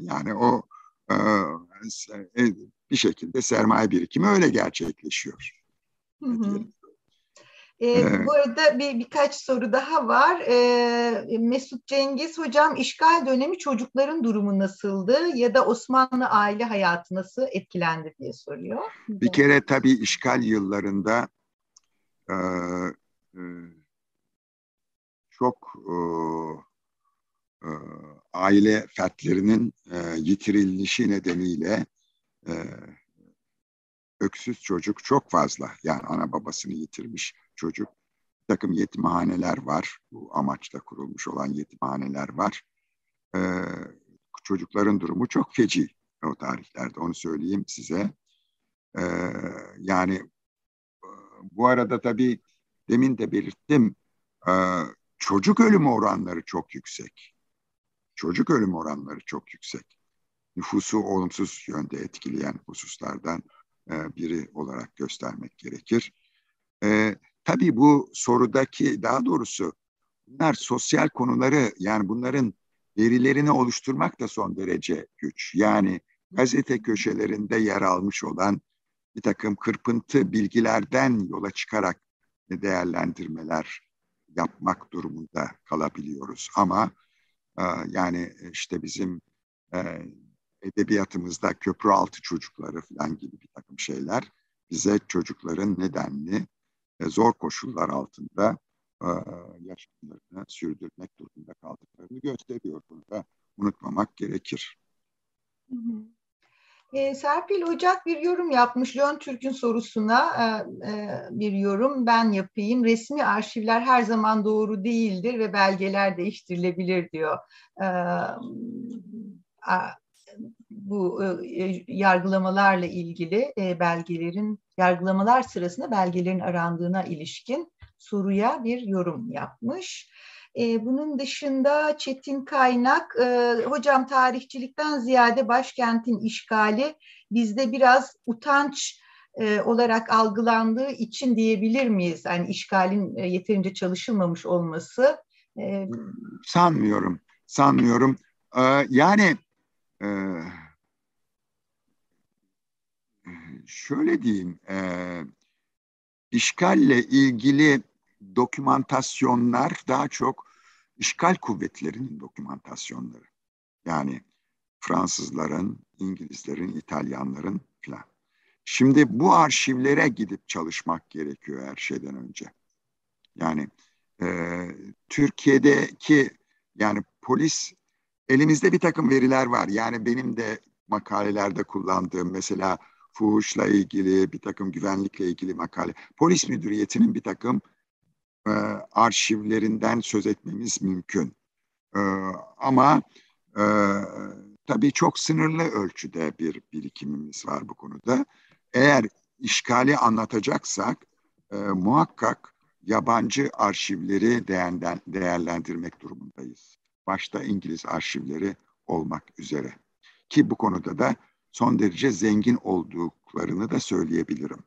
Yani o e, e, bir şekilde sermaye birikimi öyle gerçekleşiyor. Hı hı. E, ee, bu arada bir birkaç soru daha var. E, Mesut Cengiz hocam işgal dönemi çocukların durumu nasıldı ya da Osmanlı aile hayatı nasıl etkilendi diye soruyor. Bir kere tabii işgal yıllarında e, e, çok e, e, aile fertlerinin e, yitirilişi nedeniyle e, öksüz çocuk çok fazla. Yani ana babasını yitirmiş çocuk. Bir takım yetimhaneler var. Bu amaçla kurulmuş olan yetimhaneler var. E, çocukların durumu çok feci o tarihlerde. Onu söyleyeyim size. E, yani bu arada tabii demin de belirttim. E, çocuk ölümü oranları çok yüksek. Çocuk ölüm oranları çok yüksek nüfusu olumsuz yönde etkileyen hususlardan e, biri olarak göstermek gerekir. E, tabii bu sorudaki daha doğrusu bunlar sosyal konuları yani bunların verilerini oluşturmak da son derece güç. Yani gazete köşelerinde yer almış olan bir takım kırpıntı bilgilerden yola çıkarak değerlendirmeler yapmak durumunda kalabiliyoruz. Ama yani işte bizim e, edebiyatımızda köprü altı çocukları falan gibi bir takım şeyler bize çocukların nedenli e, zor koşullar altında e, yaşamlarını sürdürmek durumunda kaldıklarını gösteriyor. Bunu da unutmamak gerekir. Hı hı. E, Serpil Ocak bir yorum yapmış. Lön Türk'ün sorusuna e, e, bir yorum ben yapayım. Resmi arşivler her zaman doğru değildir ve belgeler değiştirilebilir diyor. E, bu e, yargılamalarla ilgili e, belgelerin yargılamalar sırasında belgelerin arandığına ilişkin soruya bir yorum yapmış. E, bunun dışında Çetin Kaynak, e, hocam tarihçilikten ziyade başkentin işgali bizde biraz utanç e, olarak algılandığı için diyebilir miyiz? Yani işgalin e, yeterince çalışılmamış olması. E, sanmıyorum, sanmıyorum. Ee, yani e, şöyle diyeyim, e, işgalle ilgili dokümantasyonlar daha çok işgal kuvvetlerinin dokümantasyonları. Yani Fransızların, İngilizlerin, İtalyanların filan. Şimdi bu arşivlere gidip çalışmak gerekiyor her şeyden önce. Yani e, Türkiye'deki yani polis elimizde bir takım veriler var. Yani benim de makalelerde kullandığım mesela fuhuşla ilgili bir takım güvenlikle ilgili makale. Polis müdüriyetinin bir takım e, arşivlerinden söz etmemiz mümkün. E, ama e, tabii çok sınırlı ölçüde bir birikimimiz var bu konuda. Eğer işgali anlatacaksak e, muhakkak yabancı arşivleri değerlendirmek durumundayız. Başta İngiliz arşivleri olmak üzere. Ki bu konuda da son derece zengin olduklarını da söyleyebilirim.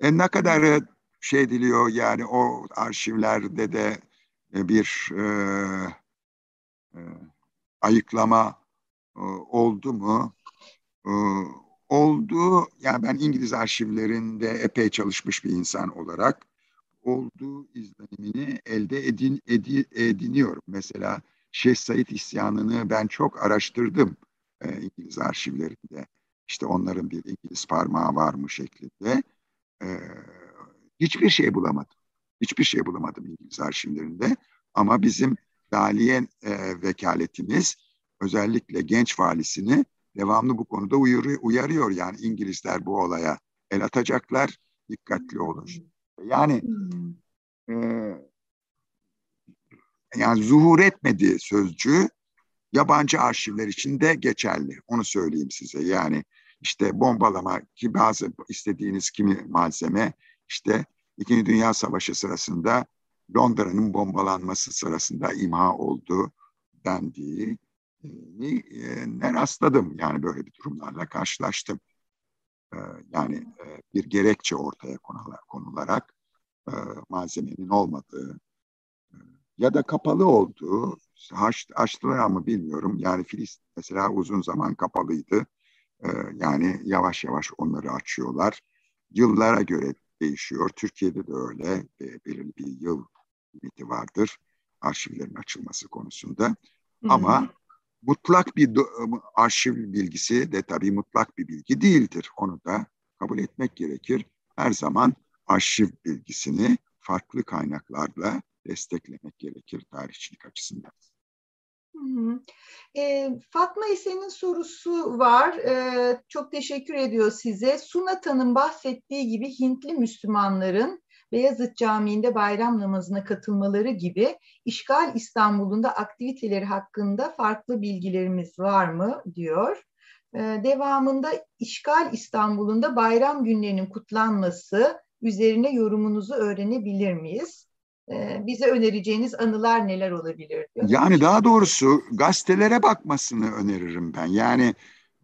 E ne kadar şey diliyor yani o arşivlerde de e, bir e, e, ayıklama e, oldu mu? E, oldu. Yani ben İngiliz arşivlerinde epey çalışmış bir insan olarak olduğu izlenimini elde edin, edi, ediniyorum. Mesela Şeyh Said isyanını ben çok araştırdım e, İngiliz arşivlerinde. İşte onların bir İngiliz parmağı var mı şeklinde. E, hiçbir şey bulamadım. Hiçbir şey bulamadım İngiliz arşivlerinde. Ama bizim daliye e, vekaletimiz özellikle genç valisini devamlı bu konuda uyarıyor, uyarıyor. Yani İngilizler bu olaya el atacaklar, dikkatli olun. Yani e, yani zuhur etmedi sözcüğü yabancı arşivler için de geçerli. Onu söyleyeyim size. Yani işte bombalama ki bazı istediğiniz kimi malzeme işte İkinci Dünya Savaşı sırasında Londra'nın bombalanması sırasında imha oldu dendiği e, ne rastladım. Yani böyle bir durumlarla karşılaştım. E, yani e, bir gerekçe ortaya konularak e, malzemenin olmadığı e, ya da kapalı olduğu açtılar ama bilmiyorum. Yani Filistin mesela uzun zaman kapalıydı. E, yani yavaş yavaş onları açıyorlar. Yıllara göre değişiyor. Türkiye'de de öyle. E, belirli bir yıl limiti vardır arşivlerin açılması konusunda. Hı-hı. Ama mutlak bir arşiv bilgisi de tabii mutlak bir bilgi değildir. Onu da kabul etmek gerekir. Her zaman arşiv bilgisini farklı kaynaklarla desteklemek gerekir tarihçilik açısından. E, Fatma Esen'in sorusu var. E, çok teşekkür ediyor size. Sunata'nın bahsettiği gibi Hintli Müslümanların Beyazıt Camii'nde bayram namazına katılmaları gibi işgal İstanbul'unda aktiviteleri hakkında farklı bilgilerimiz var mı diyor. Ee, devamında işgal İstanbul'unda bayram günlerinin kutlanması üzerine yorumunuzu öğrenebilir miyiz? Bize önereceğiniz anılar neler olabilir? Diyor. Yani daha doğrusu gazetelere bakmasını öneririm ben. Yani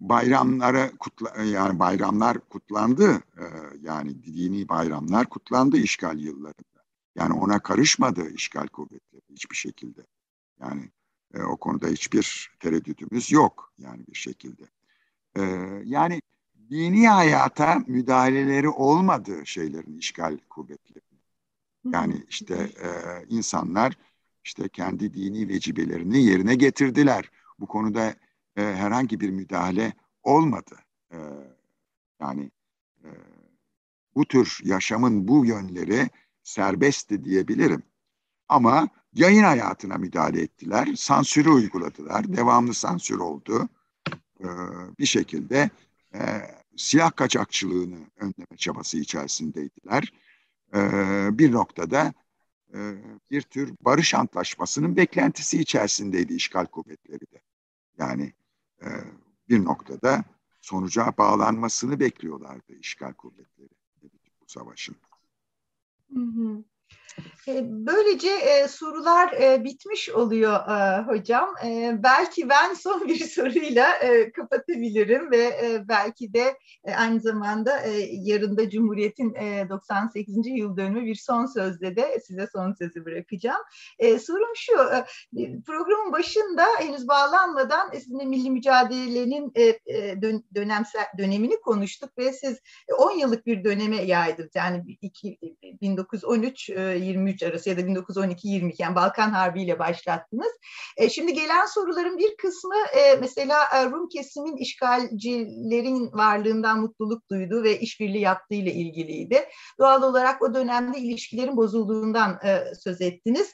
bayramları kutla yani bayramlar kutlandı yani dini bayramlar kutlandı işgal yıllarında. Yani ona karışmadı işgal kuvvetleri hiçbir şekilde. Yani o konuda hiçbir tereddütümüz yok yani bir şekilde. Yani dini hayata müdahaleleri olmadı şeylerin işgal kuvvetleri. Yani işte e, insanlar işte kendi dini vecibelerini yerine getirdiler. Bu konuda e, herhangi bir müdahale olmadı. E, yani e, bu tür yaşamın bu yönleri serbestti diyebilirim. Ama yayın hayatına müdahale ettiler, sansürü uyguladılar, devamlı sansür oldu. E, bir şekilde e, silah kaçakçılığını önleme çabası içerisindeydiler. E, bir noktada e, bir tür barış antlaşmasının beklentisi içerisindeydi işgal kuvvetleri de. Yani e, bir noktada sonuca bağlanmasını bekliyorlardı işgal kuvvetleri bu savaşın. Hı hı. Böylece sorular bitmiş oluyor hocam. Belki ben son bir soruyla kapatabilirim ve belki de aynı zamanda yarın da Cumhuriyet'in e, 98. yıl dönümü bir son sözle de size son sözü bırakacağım. Sorum şu, programın başında henüz bağlanmadan sizinle milli mücadelenin dön, dönemsel dönemini konuştuk ve siz 10 yıllık bir döneme yaydınız. Yani iki, 1913 e, 23 arası ya da 1912-22 yani Balkan Harbi ile başlattınız. E, şimdi gelen soruların bir kısmı e, mesela e, Rum kesimin işgalcilerin varlığından mutluluk duyduğu ve işbirliği yaptığı ile ilgiliydi. Doğal olarak o dönemde ilişkilerin bozulduğundan e, söz ettiniz.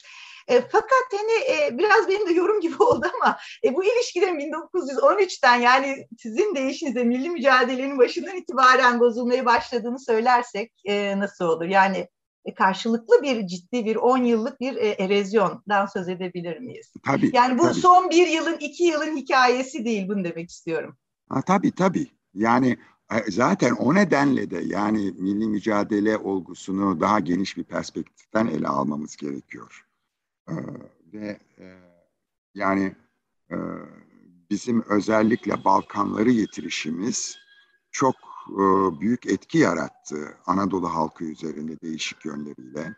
E, fakat hani e, biraz benim de yorum gibi oldu ama e, bu ilişkilerin 1913'ten yani sizin deyişinizde milli mücadelenin başından itibaren bozulmaya başladığını söylersek e, nasıl olur? Yani karşılıklı bir ciddi bir 10 yıllık bir e, erozyondan söz edebilir miyiz? Tabii. Yani bu tabii. son bir yılın, iki yılın hikayesi değil bunu demek istiyorum. Ha, tabii tabii. Yani e, zaten o nedenle de yani milli mücadele olgusunu daha geniş bir perspektiften ele almamız gerekiyor. Ee, ve e, yani e, bizim özellikle Balkanları yitirişimiz çok e, büyük etki yarattı Anadolu halkı üzerinde değişik yönleriyle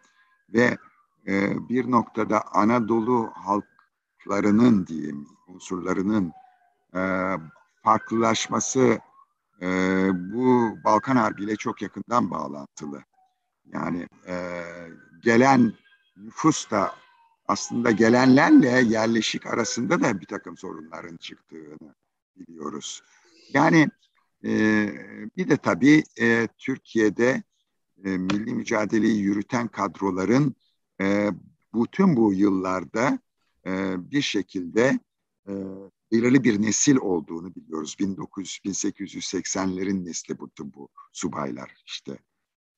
ve e, bir noktada Anadolu halklarının diyeyim unsurlarının e, farklılaşması bu Balkan Harbi ile çok yakından bağlantılı. Yani gelen nüfus da aslında gelenlerle yerleşik arasında da bir takım sorunların çıktığını biliyoruz. Yani e, bir de tabii e, Türkiye'de e, milli mücadeleyi yürüten kadroların e, bütün bu yıllarda bir şekilde belirli bir nesil olduğunu biliyoruz. 1900-1880'lerin nesli bütün bu subaylar işte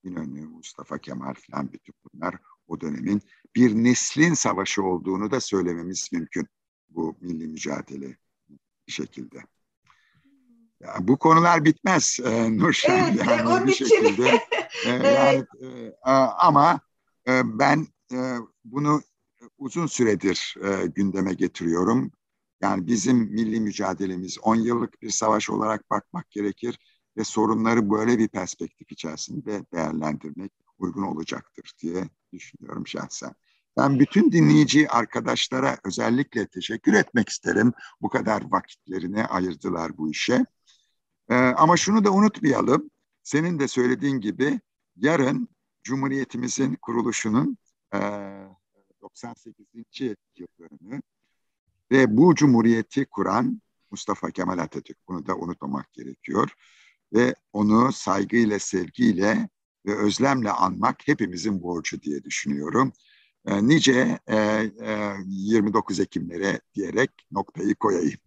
İnönü, Mustafa Kemal falan bütün bunlar o dönemin bir neslin savaşı olduğunu da söylememiz mümkün bu milli mücadele şekilde. Ya, bu konular bitmez e, Nurşen. Evet, yani o bir şekilde. e, yani, e, ama e, ben e, bunu uzun süredir e, gündeme getiriyorum. Yani bizim milli mücadelemiz 10 yıllık bir savaş olarak bakmak gerekir ve sorunları böyle bir perspektif içerisinde değerlendirmek uygun olacaktır diye düşünüyorum şahsen. Ben bütün dinleyici arkadaşlara özellikle teşekkür etmek isterim. Bu kadar vakitlerini ayırdılar bu işe. Ee, ama şunu da unutmayalım. Senin de söylediğin gibi yarın Cumhuriyetimizin kuruluşunun e, 98. yıl dönümü ve bu cumhuriyeti kuran Mustafa Kemal Atatürk. Bunu da unutmamak gerekiyor. Ve onu saygıyla, sevgiyle ve özlemle anmak hepimizin borcu diye düşünüyorum. E, nice e, e, 29 Ekimlere diyerek noktayı koyayım.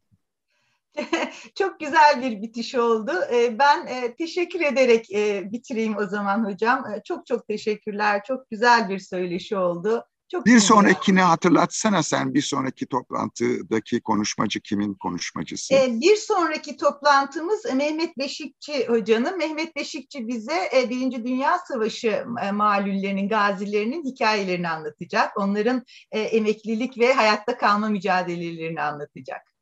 Çok güzel bir bitiş oldu. E, ben e, teşekkür ederek e, bitireyim o zaman hocam. Çok çok teşekkürler. Çok güzel bir söyleşi oldu. Çok bir güzel. sonrakini hatırlatsana sen bir sonraki toplantıdaki konuşmacı kimin konuşmacısı? Ee, bir sonraki toplantımız Mehmet Beşikçi hocanın. Mehmet Beşikçi bize e, Birinci Dünya Savaşı e, malullerinin, gazilerinin hikayelerini anlatacak. Onların e, emeklilik ve hayatta kalma mücadelelerini anlatacak.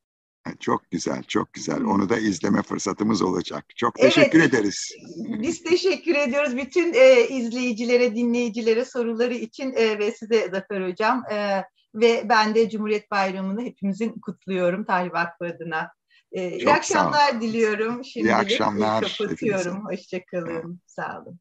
Çok güzel, çok güzel. Onu da izleme fırsatımız olacak. Çok teşekkür evet, ederiz. Biz teşekkür ediyoruz bütün e, izleyicilere, dinleyicilere soruları için e, ve size Zafer Hocam. E, ve ben de Cumhuriyet Bayramı'nı hepimizin kutluyorum Talip Vakfı adına. E, iyi akşamlar diliyorum. Şimdilik iyi akşamlar. kapatıyorum. Hoşçakalın. Sağ olun.